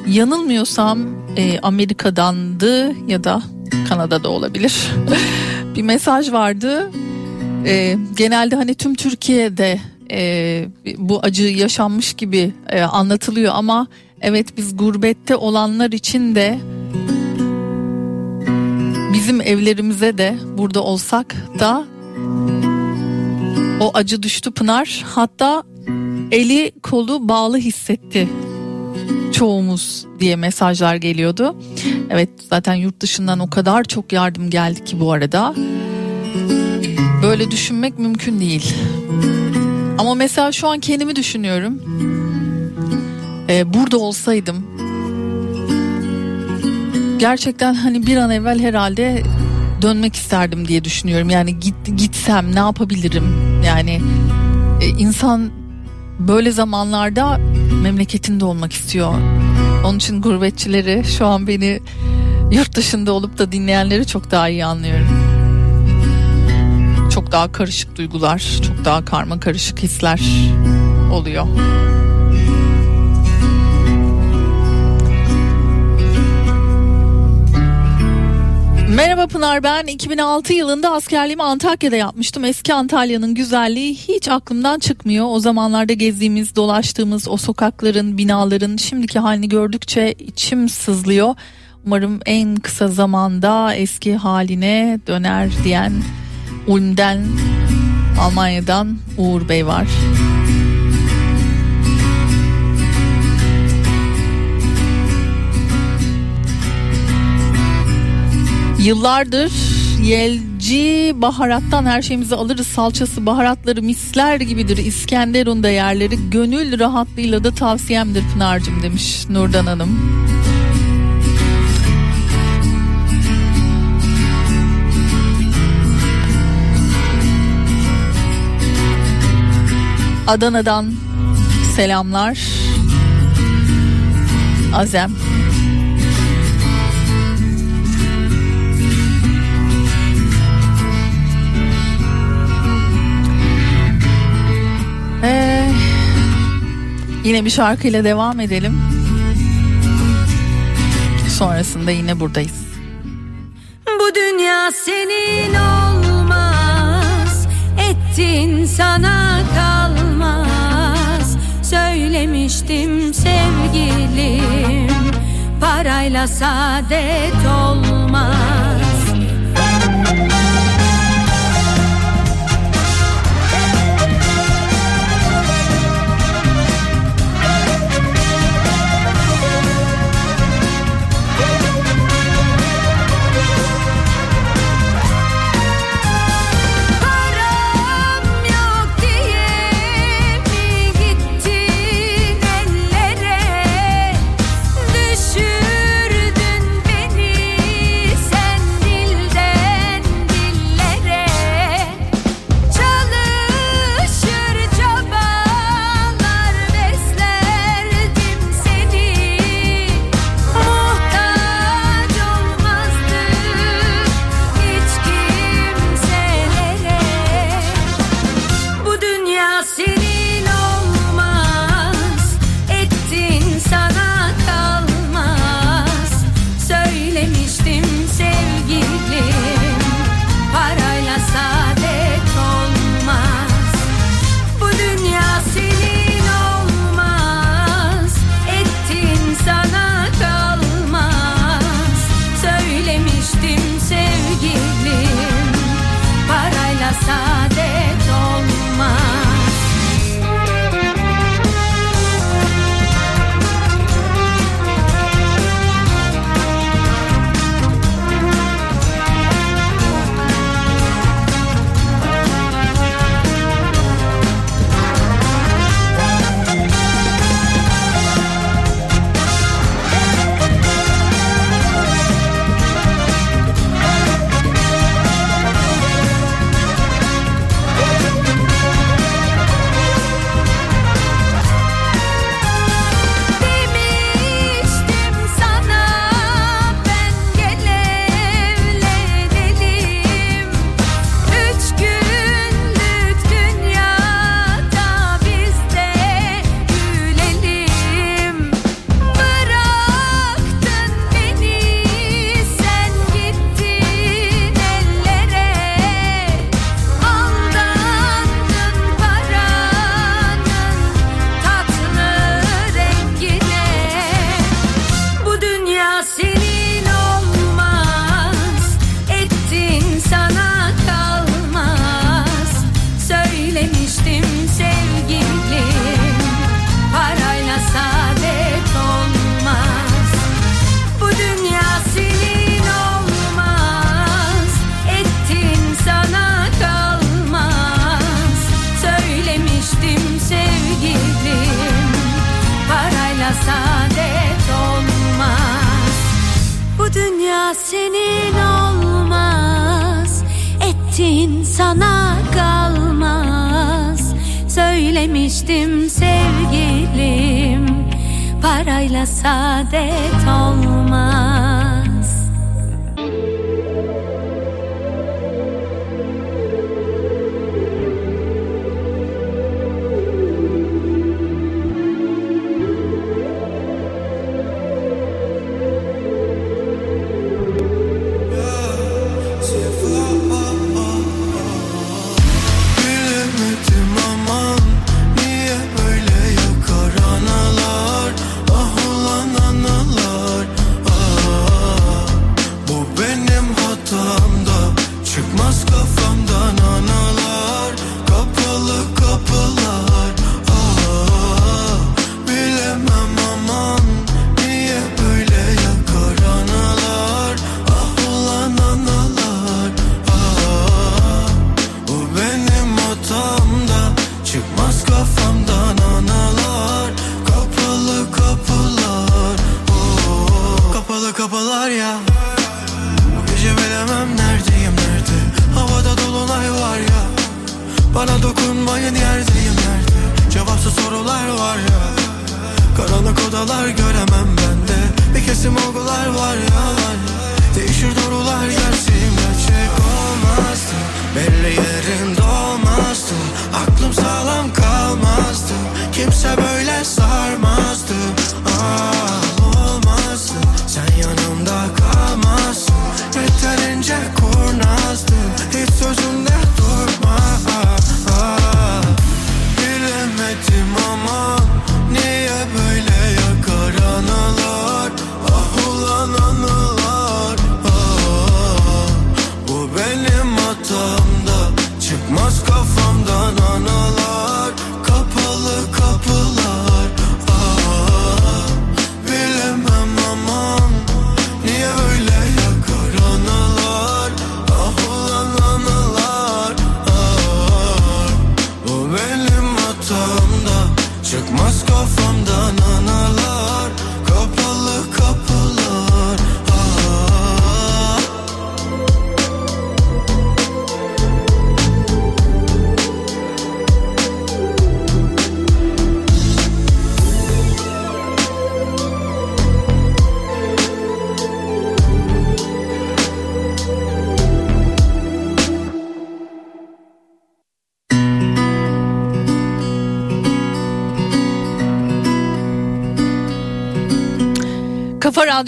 yanılmıyorsam e, Amerika'dandı ya da Kanada'da olabilir. bir mesaj vardı e, genelde hani tüm Türkiye'de e, bu acı yaşanmış gibi e, anlatılıyor ama evet biz gurbette olanlar için de bizim evlerimize de burada olsak da o acı düştü Pınar hatta eli kolu bağlı hissetti çoğumuz diye mesajlar geliyordu. Evet zaten yurt dışından o kadar çok yardım geldi ki bu arada. Böyle düşünmek mümkün değil. Ama mesela şu an kendimi düşünüyorum. Ee, burada olsaydım gerçekten hani bir an evvel herhalde dönmek isterdim diye düşünüyorum. Yani git gitsem ne yapabilirim? Yani e, insan böyle zamanlarda memleketinde olmak istiyor. Onun için gurbetçileri şu an beni yurt dışında olup da dinleyenleri çok daha iyi anlıyorum çok daha karışık duygular, çok daha karma karışık hisler oluyor. Merhaba Pınar ben 2006 yılında askerliğimi Antakya'da yapmıştım. Eski Antalya'nın güzelliği hiç aklımdan çıkmıyor. O zamanlarda gezdiğimiz, dolaştığımız o sokakların, binaların şimdiki halini gördükçe içim sızlıyor. Umarım en kısa zamanda eski haline döner diyen Ulm'den Almanya'dan Uğur Bey var. Yıllardır yelci baharattan her şeyimizi alırız. Salçası, baharatları misler gibidir. İskenderun da yerleri gönül rahatlığıyla da tavsiyemdir Pınar'cığım demiş Nurdan Hanım. Adana'dan selamlar. Azem. Yine bir şarkıyla devam edelim. Sonrasında yine buradayız. Bu dünya senin olmaz. Ettin sana kalmaz. Söylemiştim sevgilim. Parayla saadet olmaz.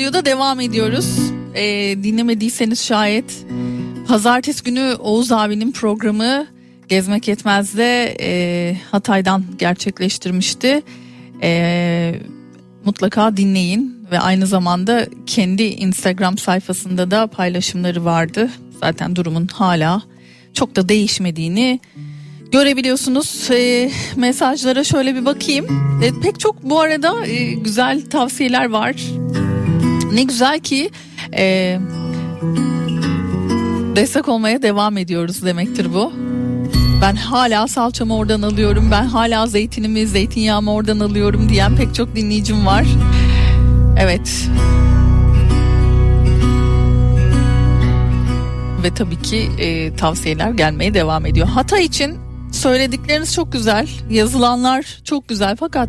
Radyo'da devam ediyoruz. Ee, dinlemediyseniz şayet pazartesi günü Oğuz abinin programı Gezmek Yetmez'de e, Hatay'dan gerçekleştirmişti. E, mutlaka dinleyin ve aynı zamanda kendi Instagram sayfasında da paylaşımları vardı. Zaten durumun hala çok da değişmediğini görebiliyorsunuz. E, mesajlara şöyle bir bakayım. E, pek çok bu arada e, güzel tavsiyeler var. Ne güzel ki e, destek olmaya devam ediyoruz demektir bu. Ben hala salçamı oradan alıyorum. Ben hala zeytinimi, zeytinyağımı oradan alıyorum diyen pek çok dinleyicim var. Evet. Ve tabii ki e, tavsiyeler gelmeye devam ediyor. Hatay için söyledikleriniz çok güzel. Yazılanlar çok güzel fakat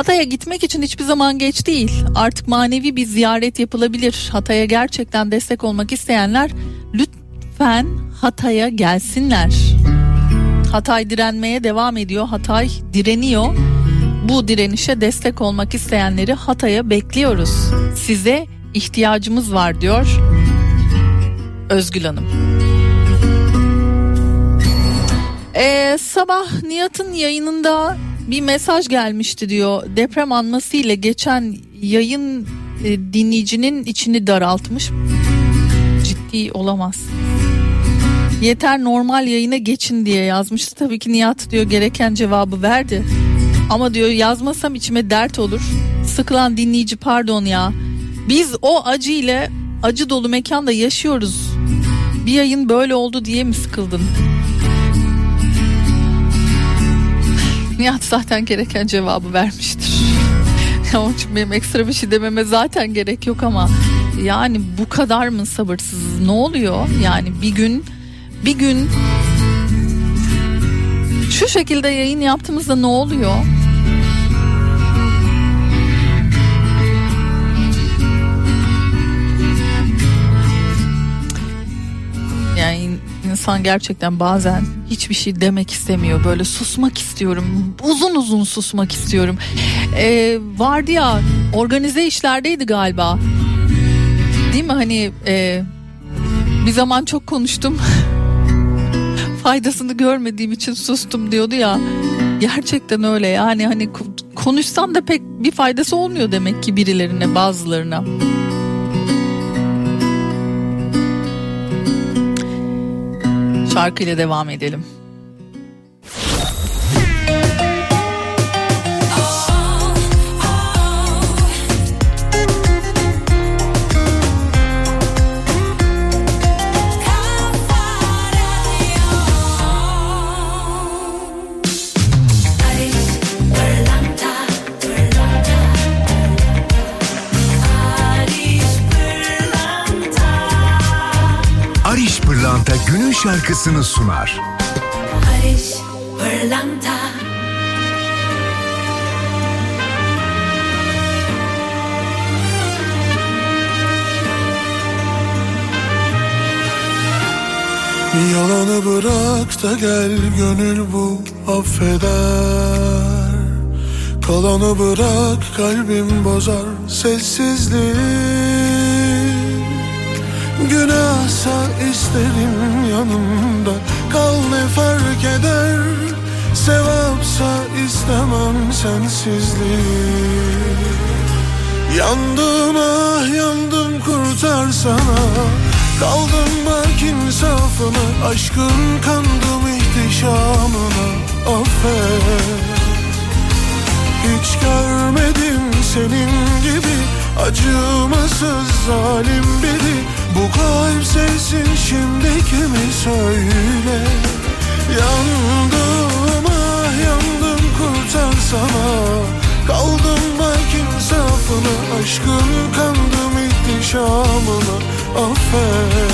Hatay'a gitmek için hiçbir zaman geç değil. Artık manevi bir ziyaret yapılabilir. Hatay'a gerçekten destek olmak isteyenler lütfen Hatay'a gelsinler. Hatay direnmeye devam ediyor. Hatay direniyor. Bu direnişe destek olmak isteyenleri Hatay'a bekliyoruz. Size ihtiyacımız var diyor Özgül Hanım. Ee, sabah Nihat'ın yayınında bir mesaj gelmişti diyor. Deprem anması ile geçen yayın e, dinleyicinin içini daraltmış. Ciddi olamaz. Yeter normal yayına geçin diye yazmıştı. Tabii ki Nihat diyor gereken cevabı verdi. Ama diyor yazmasam içime dert olur. Sıkılan dinleyici pardon ya. Biz o acı ile acı dolu mekanda yaşıyoruz. Bir yayın böyle oldu diye mi sıkıldın? Nihat zaten gereken cevabı vermiştir. Onun için benim ekstra bir şey dememe zaten gerek yok ama yani bu kadar mı sabırsız? Ne oluyor? Yani bir gün bir gün şu şekilde yayın yaptığımızda ne oluyor? İnsan gerçekten bazen hiçbir şey demek istemiyor. Böyle susmak istiyorum. Uzun uzun susmak istiyorum. Ee, vardı ya organize işlerdeydi galiba. Değil mi hani e, bir zaman çok konuştum. Faydasını görmediğim için sustum diyordu ya. Gerçekten öyle yani hani konuşsan da pek bir faydası olmuyor demek ki birilerine bazılarına. Şarkıyla devam edelim. Pırlanta günün şarkısını sunar. Barış Pırlanta Yalanı bırak da gel gönül bu affeder Kalanı bırak kalbim bozar sessizlik Günahsa isterim yanımda. Kal ne fark eder? Sevapsa istemem sensizlik Yandım ah yandım kurtarsana Kaldım bak insafına. Aşkın kandım ihtişamına. Affet. Hiç görmedim senin gibi Acımasız zalim biri. Bu kalp sensin şimdi kimi söyle? Yandım ah yandım kurtarsana Kaldım bak insafına Aşkın kandım ihtişamına. Affet.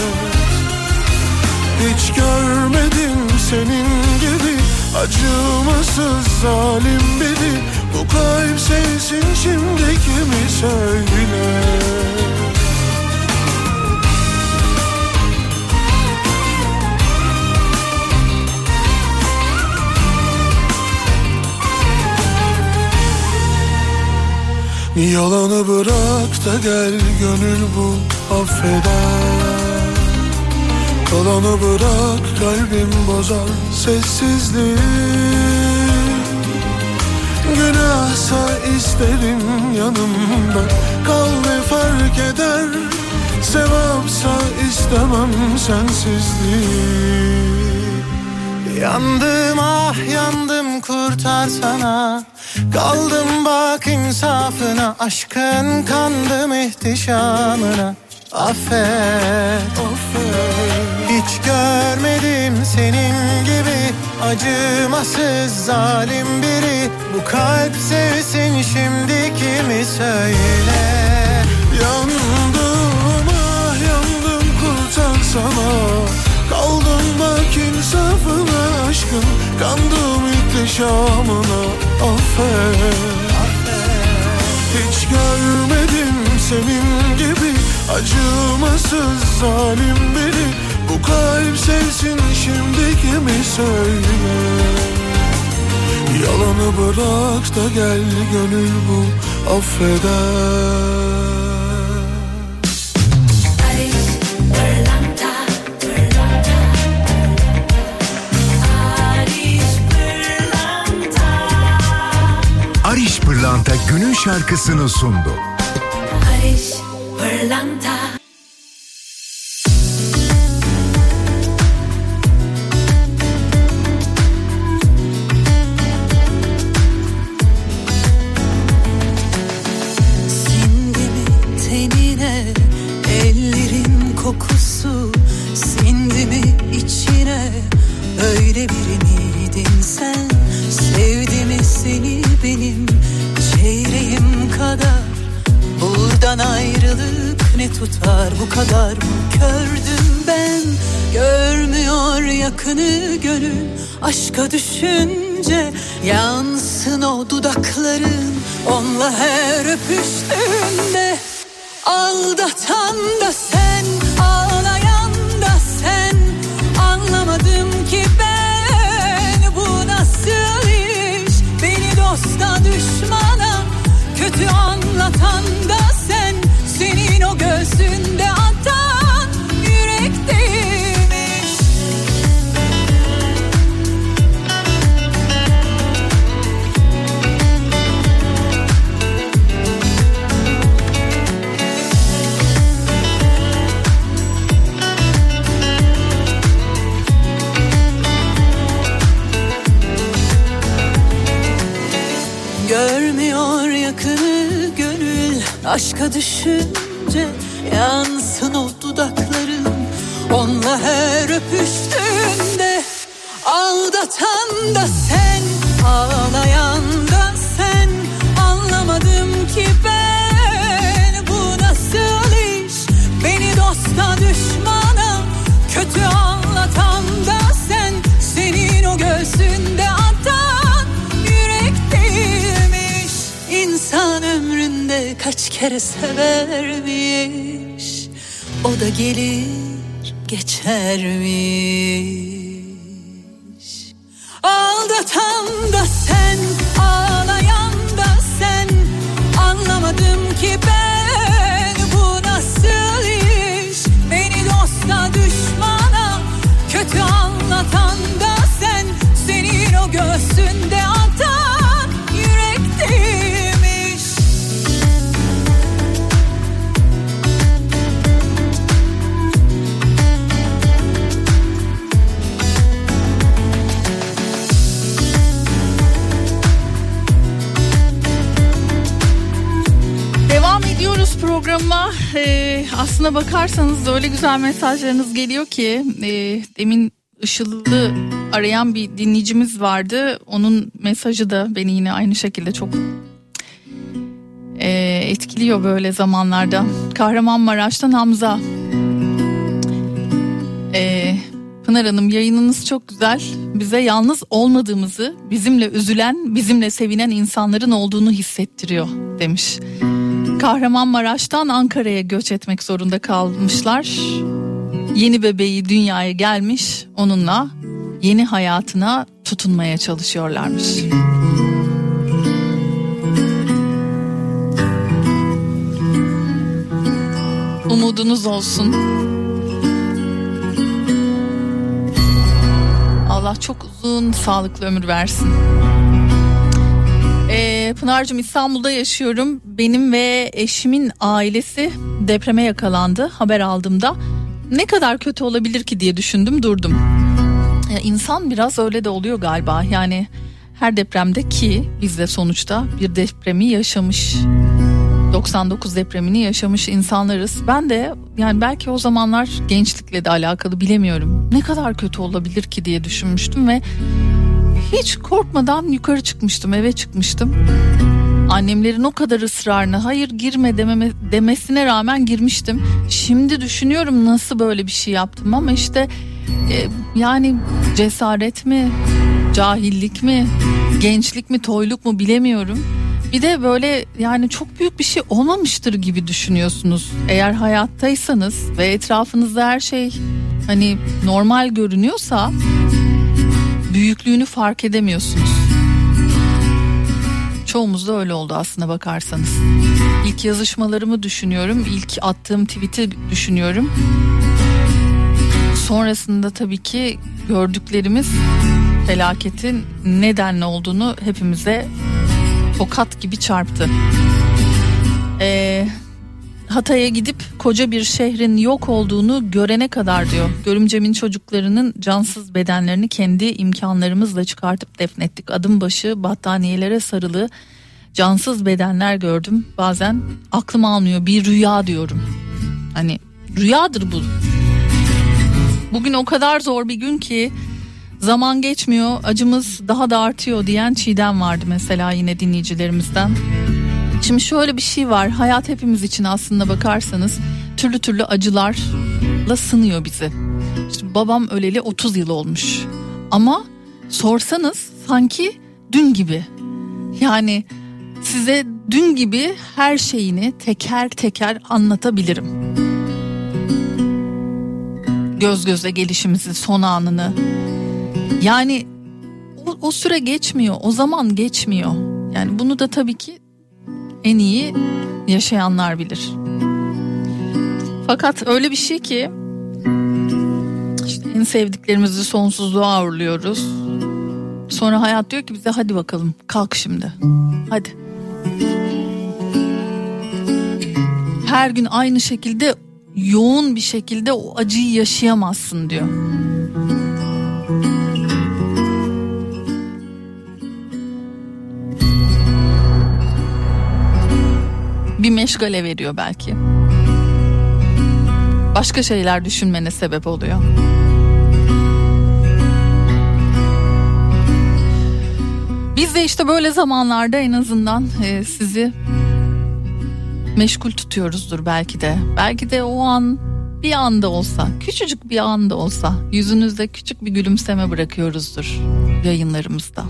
Hiç görmedim senin gibi. Acımasız zalim biri Bu kalp sensin şimdi kimi söyle Yalanı bırak da gel gönül bu affeder. Kalanı bırak kalbim bozar sessizliği Günahsa isterim yanımda. Kal ne fark eder Sevapsa istemem sensizliği. Yandım ah yandım kurtarsana Kaldım bak insafına Aşkın kandım ihtişamına. Affet, Hiç görmedim senin gibi Acımasız zalim biri. Bu kalp sevsin şimdi kimi söyle? Yandım ah yandım kurtarsana Kaldım bak insafına aşkın? Kandım ihtişamına affet. Hiç görmedim senin gibi. Acımasız zalim biri Bu kalp sevsin şimdi kimi söyle Yalanı bırak da gel gönül bu affeder Pırlanta, günün şarkısını sundu. Ariş pırlanta düşünce Yansın o dudakların onunla her öpüştüğünde Aldatan da sen ağlayan da sen. Anlamadım ki ben bu nasıl iş? Beni dosta düşmana kötü anlatan aşka düşünce Yansın o dudakların. Onunla her öpüştüğünde Aldatan da sen. Ağlayan kere severmiş O da gelir geçermiş. Aldatan da sen ağlayan da sen Anlamadım ki ben programa. Ee, aslına bakarsanız öyle güzel mesajlarınız geliyor ki e, demin Işıl'ı arayan bir dinleyicimiz vardı. Onun mesajı da beni yine aynı şekilde çok e, etkiliyor böyle zamanlarda. Kahramanmaraş'tan Hamza. E, Pınar Hanım yayınınız çok güzel. Bize yalnız olmadığımızı, bizimle üzülen, bizimle sevinen insanların olduğunu hissettiriyor demiş. Ee, Kahramanmaraş'tan Ankara'ya göç etmek zorunda kalmışlar. Yeni bebeği dünyaya gelmiş, onunla yeni hayatına tutunmaya çalışıyorlarmış. Umudunuz olsun. Allah çok uzun sağlıklı ömür versin. Ee, Pınar'cığım İstanbul'da yaşıyorum. Benim ve eşimin ailesi depreme yakalandı haber aldığımda. Ne kadar kötü olabilir ki diye düşündüm durdum. Ya insan biraz öyle de oluyor galiba. Yani her depremde ki biz de sonuçta bir depremi yaşamış 99 depremini yaşamış insanlarız. Ben de yani belki o zamanlar gençlikle de alakalı bilemiyorum. Ne kadar kötü olabilir ki diye düşünmüştüm ve hiç korkmadan yukarı çıkmıştım, eve çıkmıştım. Annemlerin o kadar ısrarına hayır girme dememe, demesine rağmen girmiştim. Şimdi düşünüyorum nasıl böyle bir şey yaptım ama işte e, yani cesaret mi, cahillik mi, gençlik mi, toyluk mu bilemiyorum. Bir de böyle yani çok büyük bir şey olmamıştır gibi düşünüyorsunuz. Eğer hayattaysanız ve etrafınızda her şey hani normal görünüyorsa büyüklüğünü fark edemiyorsunuz. Çoğumuzda öyle oldu aslına bakarsanız. İlk yazışmalarımı düşünüyorum, ilk attığım tweet'i düşünüyorum. Sonrasında tabii ki gördüklerimiz felaketin nedenle olduğunu hepimize tokat gibi çarptı. Ee, Hatay'a gidip koca bir şehrin yok olduğunu görene kadar diyor. Görümcemin çocuklarının cansız bedenlerini kendi imkanlarımızla çıkartıp defnettik. Adım başı battaniyelere sarılı cansız bedenler gördüm. Bazen aklım almıyor bir rüya diyorum. Hani rüyadır bu. Bugün o kadar zor bir gün ki zaman geçmiyor acımız daha da artıyor diyen Çiğdem vardı mesela yine dinleyicilerimizden. Şimdi şöyle bir şey var hayat hepimiz için aslında bakarsanız türlü türlü acılarla sınıyor bizi. İşte babam öleli 30 yıl olmuş ama sorsanız sanki dün gibi. Yani size dün gibi her şeyini teker teker anlatabilirim. Göz göze gelişimizi son anını yani o, o süre geçmiyor o zaman geçmiyor. Yani bunu da tabii ki en iyi yaşayanlar bilir. Fakat öyle bir şey ki işte en sevdiklerimizi sonsuzluğa uğurluyoruz. Sonra hayat diyor ki bize hadi bakalım kalk şimdi. Hadi. Her gün aynı şekilde yoğun bir şekilde o acıyı yaşayamazsın diyor. Bir meşgale veriyor belki. Başka şeyler düşünmene sebep oluyor. Biz de işte böyle zamanlarda en azından e, sizi meşgul tutuyoruzdur belki de. Belki de o an bir anda olsa, küçücük bir anda olsa yüzünüzde küçük bir gülümseme bırakıyoruzdur yayınlarımızda.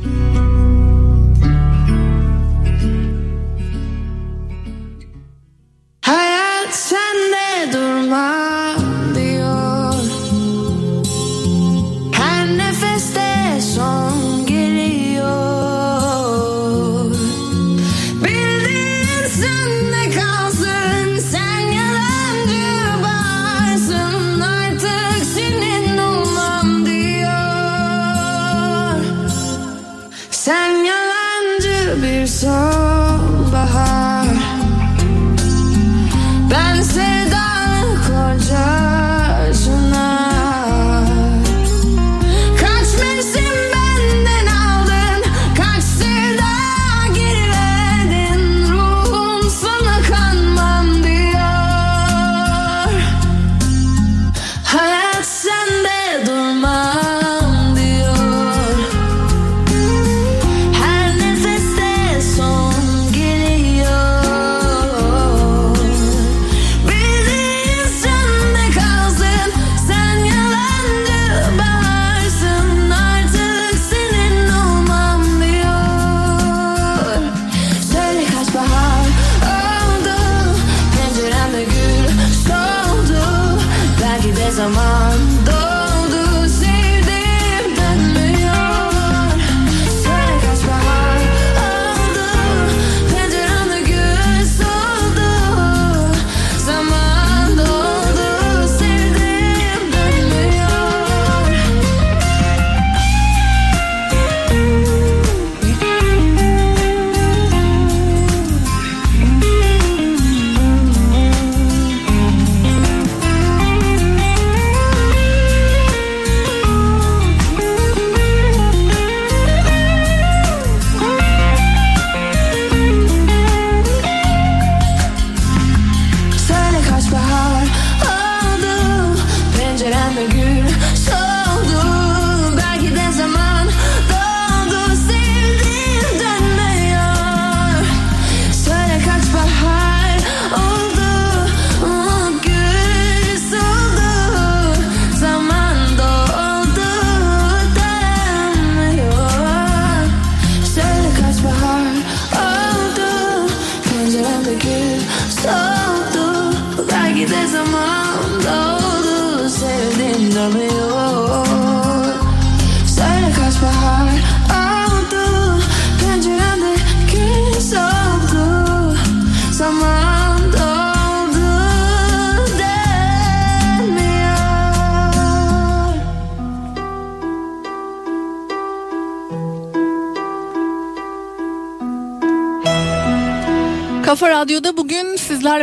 my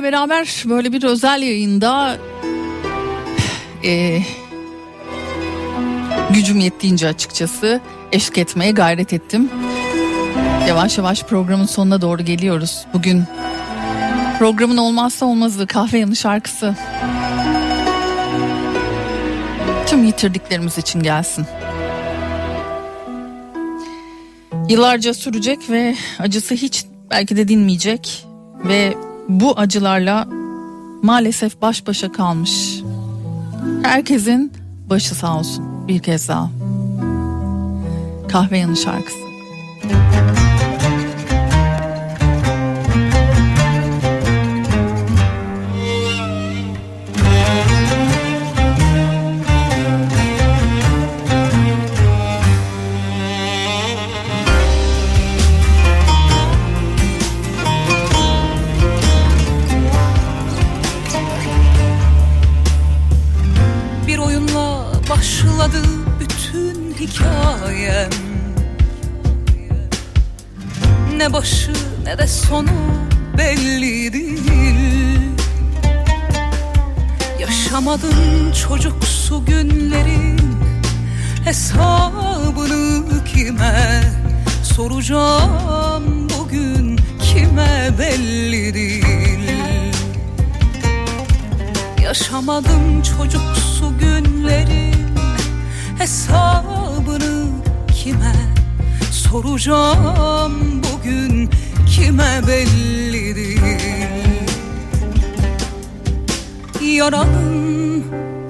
beraber böyle bir özel yayında eee, gücüm yettiğince açıkçası eşlik etmeye gayret ettim. Yavaş yavaş programın sonuna doğru geliyoruz. Bugün programın olmazsa olmazı kahve yanı şarkısı. Tüm yitirdiklerimiz için gelsin. Yıllarca sürecek ve acısı hiç belki de dinmeyecek ve bu acılarla maalesef baş başa kalmış. Herkesin başı sağ olsun bir kez daha. Kahve yanı şarkısı.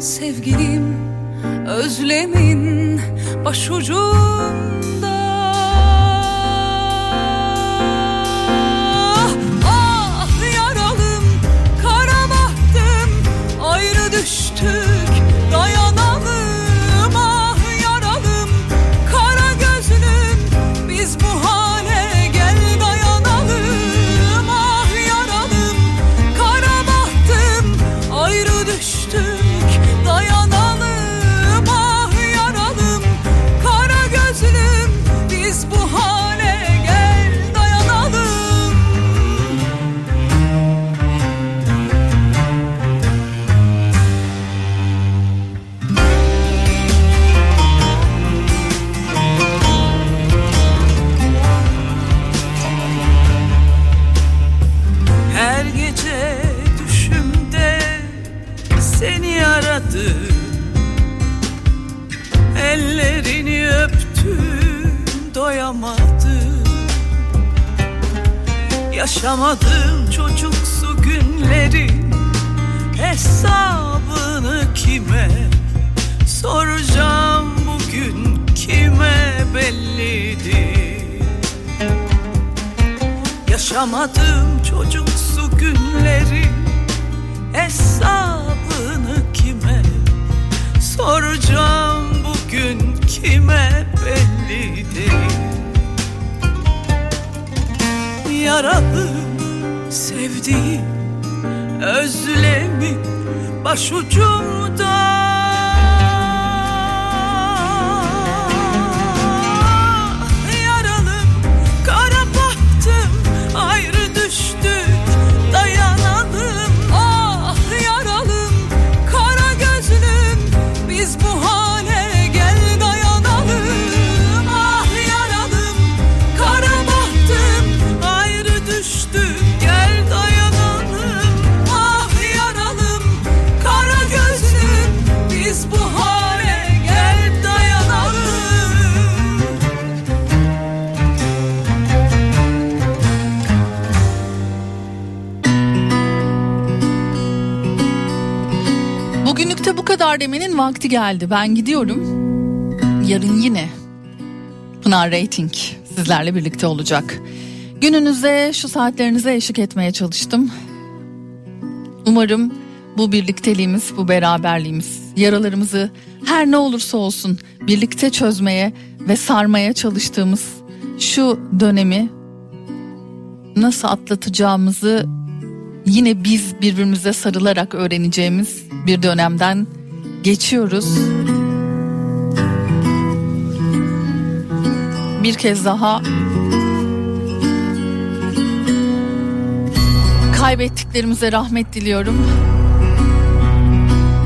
Sevgilim özlemin başucunda. Ah yaralım kara bahtım ayrı düştük Yaşamadım çocuksu günlerin hesabını kime Soracağım bugün kime bellidir? Yaşamadım çocuksu günleri. Hesabını kime soracağım bugün kime belli Yaralı sevdiğim özlemi başucumda kadar demenin vakti geldi. Ben gidiyorum. Yarın yine Pınar Rating sizlerle birlikte olacak. Gününüze şu saatlerinize eşlik etmeye çalıştım. Umarım bu birlikteliğimiz, bu beraberliğimiz yaralarımızı her ne olursa olsun birlikte çözmeye ve sarmaya çalıştığımız şu dönemi nasıl atlatacağımızı yine biz birbirimize sarılarak öğreneceğimiz bir dönemden geçiyoruz. Bir kez daha kaybettiklerimize rahmet diliyorum.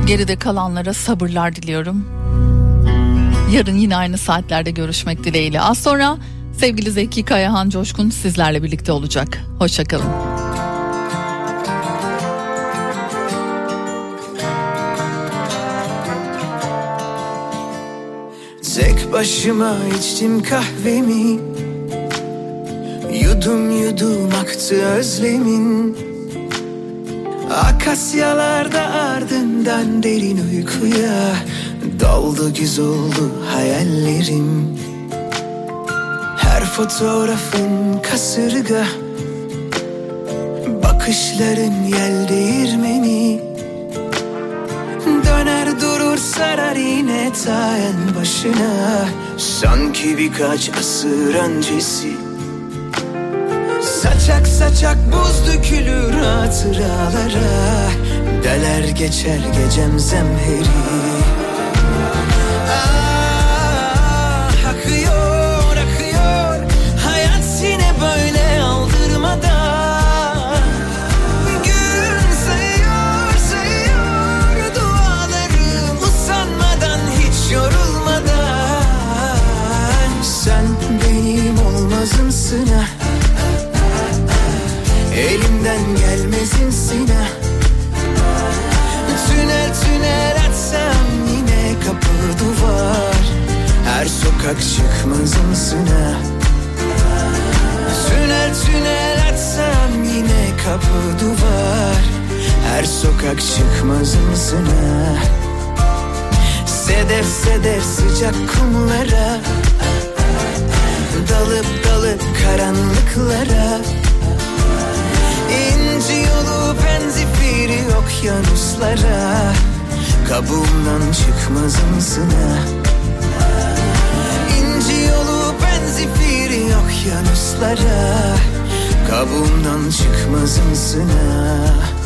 Geride kalanlara sabırlar diliyorum. Yarın yine aynı saatlerde görüşmek dileğiyle. Az sonra sevgili Zeki Kayahan Coşkun sizlerle birlikte olacak. Hoşçakalın. Başıma içtim kahvemi. Yudum yudum aktı özlemin. Akasyalarda ardından derin uykuya Daldı güz oldu hayallerim. Her fotoğrafın kasırga Bakışların yel değirmeni durur sarar yine ta başına. Sanki birkaç asır öncesi. Saçak saçak buz dökülür hatıralara. Deler geçer gecem zemheri ha Tünel tünel açsam yine kapı duvar. Her sokak çıkmazımsın ha Tünel tünel açsam yine kapı duvar. Her sokak çıkmazımsın ha Sedef sedef sıcak kumlara. Dalıp dalıp karanlıklara yolu benzifiri okyanuslara Kabuğumdan çıkmazımsın ha İnci yolu benzifiri okyanuslara Kabuğumdan çıkmazımsın ha